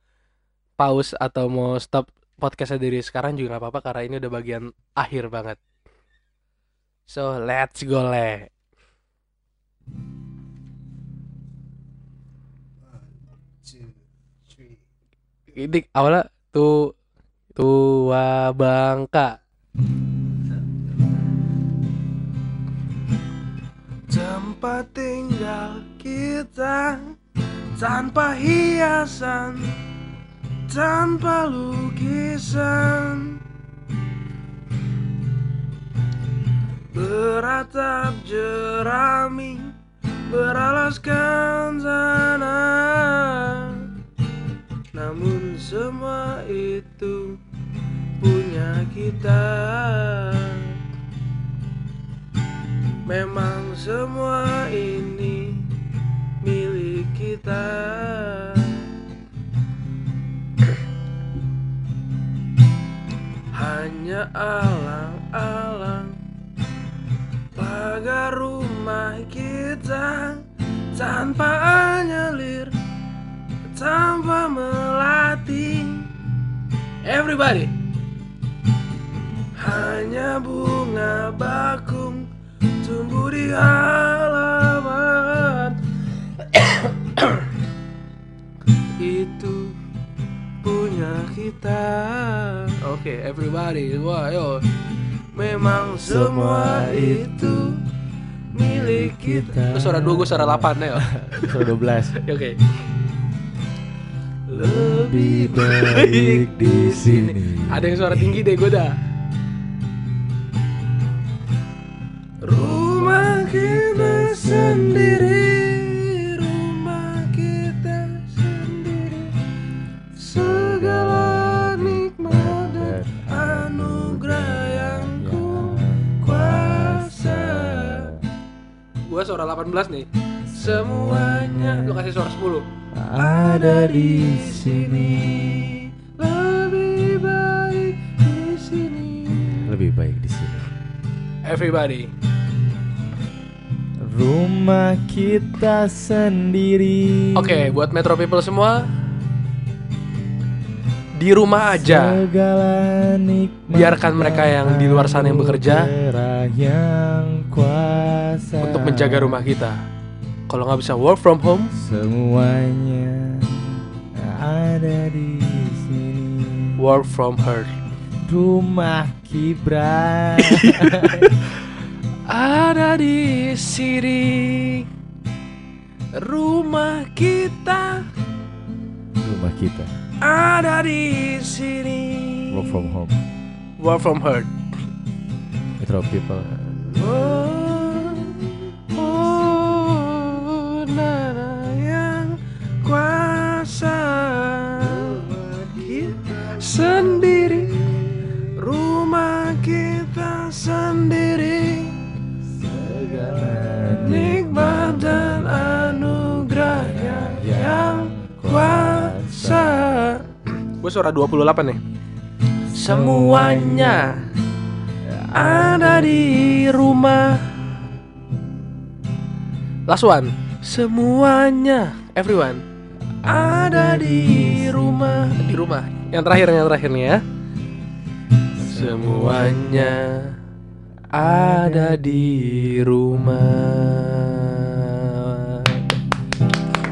pause atau mau stop podcastnya dari sekarang juga nggak apa-apa karena ini udah bagian akhir banget. So let's go le. Ini awalnya tuh tua bangka. Tempat tinggal kita tanpa hiasan tanpa lukisan. Beratap jerami Beralaskan tanah semua itu punya kita. Memang semua ini milik kita Hanya alang-alang. Pagar rumah kita Tanpa anyelir Tanpa melatih Everybody. Hanya bunga bakung Tumbuh di halaman punya kita. Oke okay, everybody. Wah yo. Memang semua itu milik kita. Lu suara 2 gue suara 8 ya? [LAUGHS] Suara 12 [LAUGHS] Oke. Okay. Lebih [LAUGHS] baik di sini. Ada yang suara tinggi deh gue dah. Rumah kita sendiri suara 18 nih. Semuanya. Lu kasih suara 10 Ada di sini. Lebih baik di sini. Lebih baik di sini. Everybody. Rumah kita sendiri. Oke, okay, buat Metro People semua Di rumah aja. Biarkan mereka yang di luar sana yang bekerja. yang kuasa Untuk menjaga rumah kita. Kalau nggak bisa work from home Semuanya ada di sini. Work from her. Rumah Kibra. [LAUGHS] Ada di sini. Rumah kita. Rumah kita. Ada di sini. Work from home. Work from her. Metro people oh, oh nana yang kuasa sendiri. Rumah kita sendiri. Nikmat dan anugerahnya yang kuasa. Gue suara 28 nih. Semuanya ada di rumah Last one Semuanya Everyone Ada di rumah Di rumah Yang terakhir yang terakhir nih ya Semuanya ada di rumah.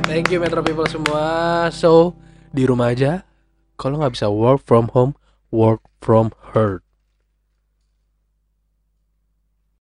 Thank you Metro People semua. So di rumah aja. Kalau nggak bisa work from home, work from hurt.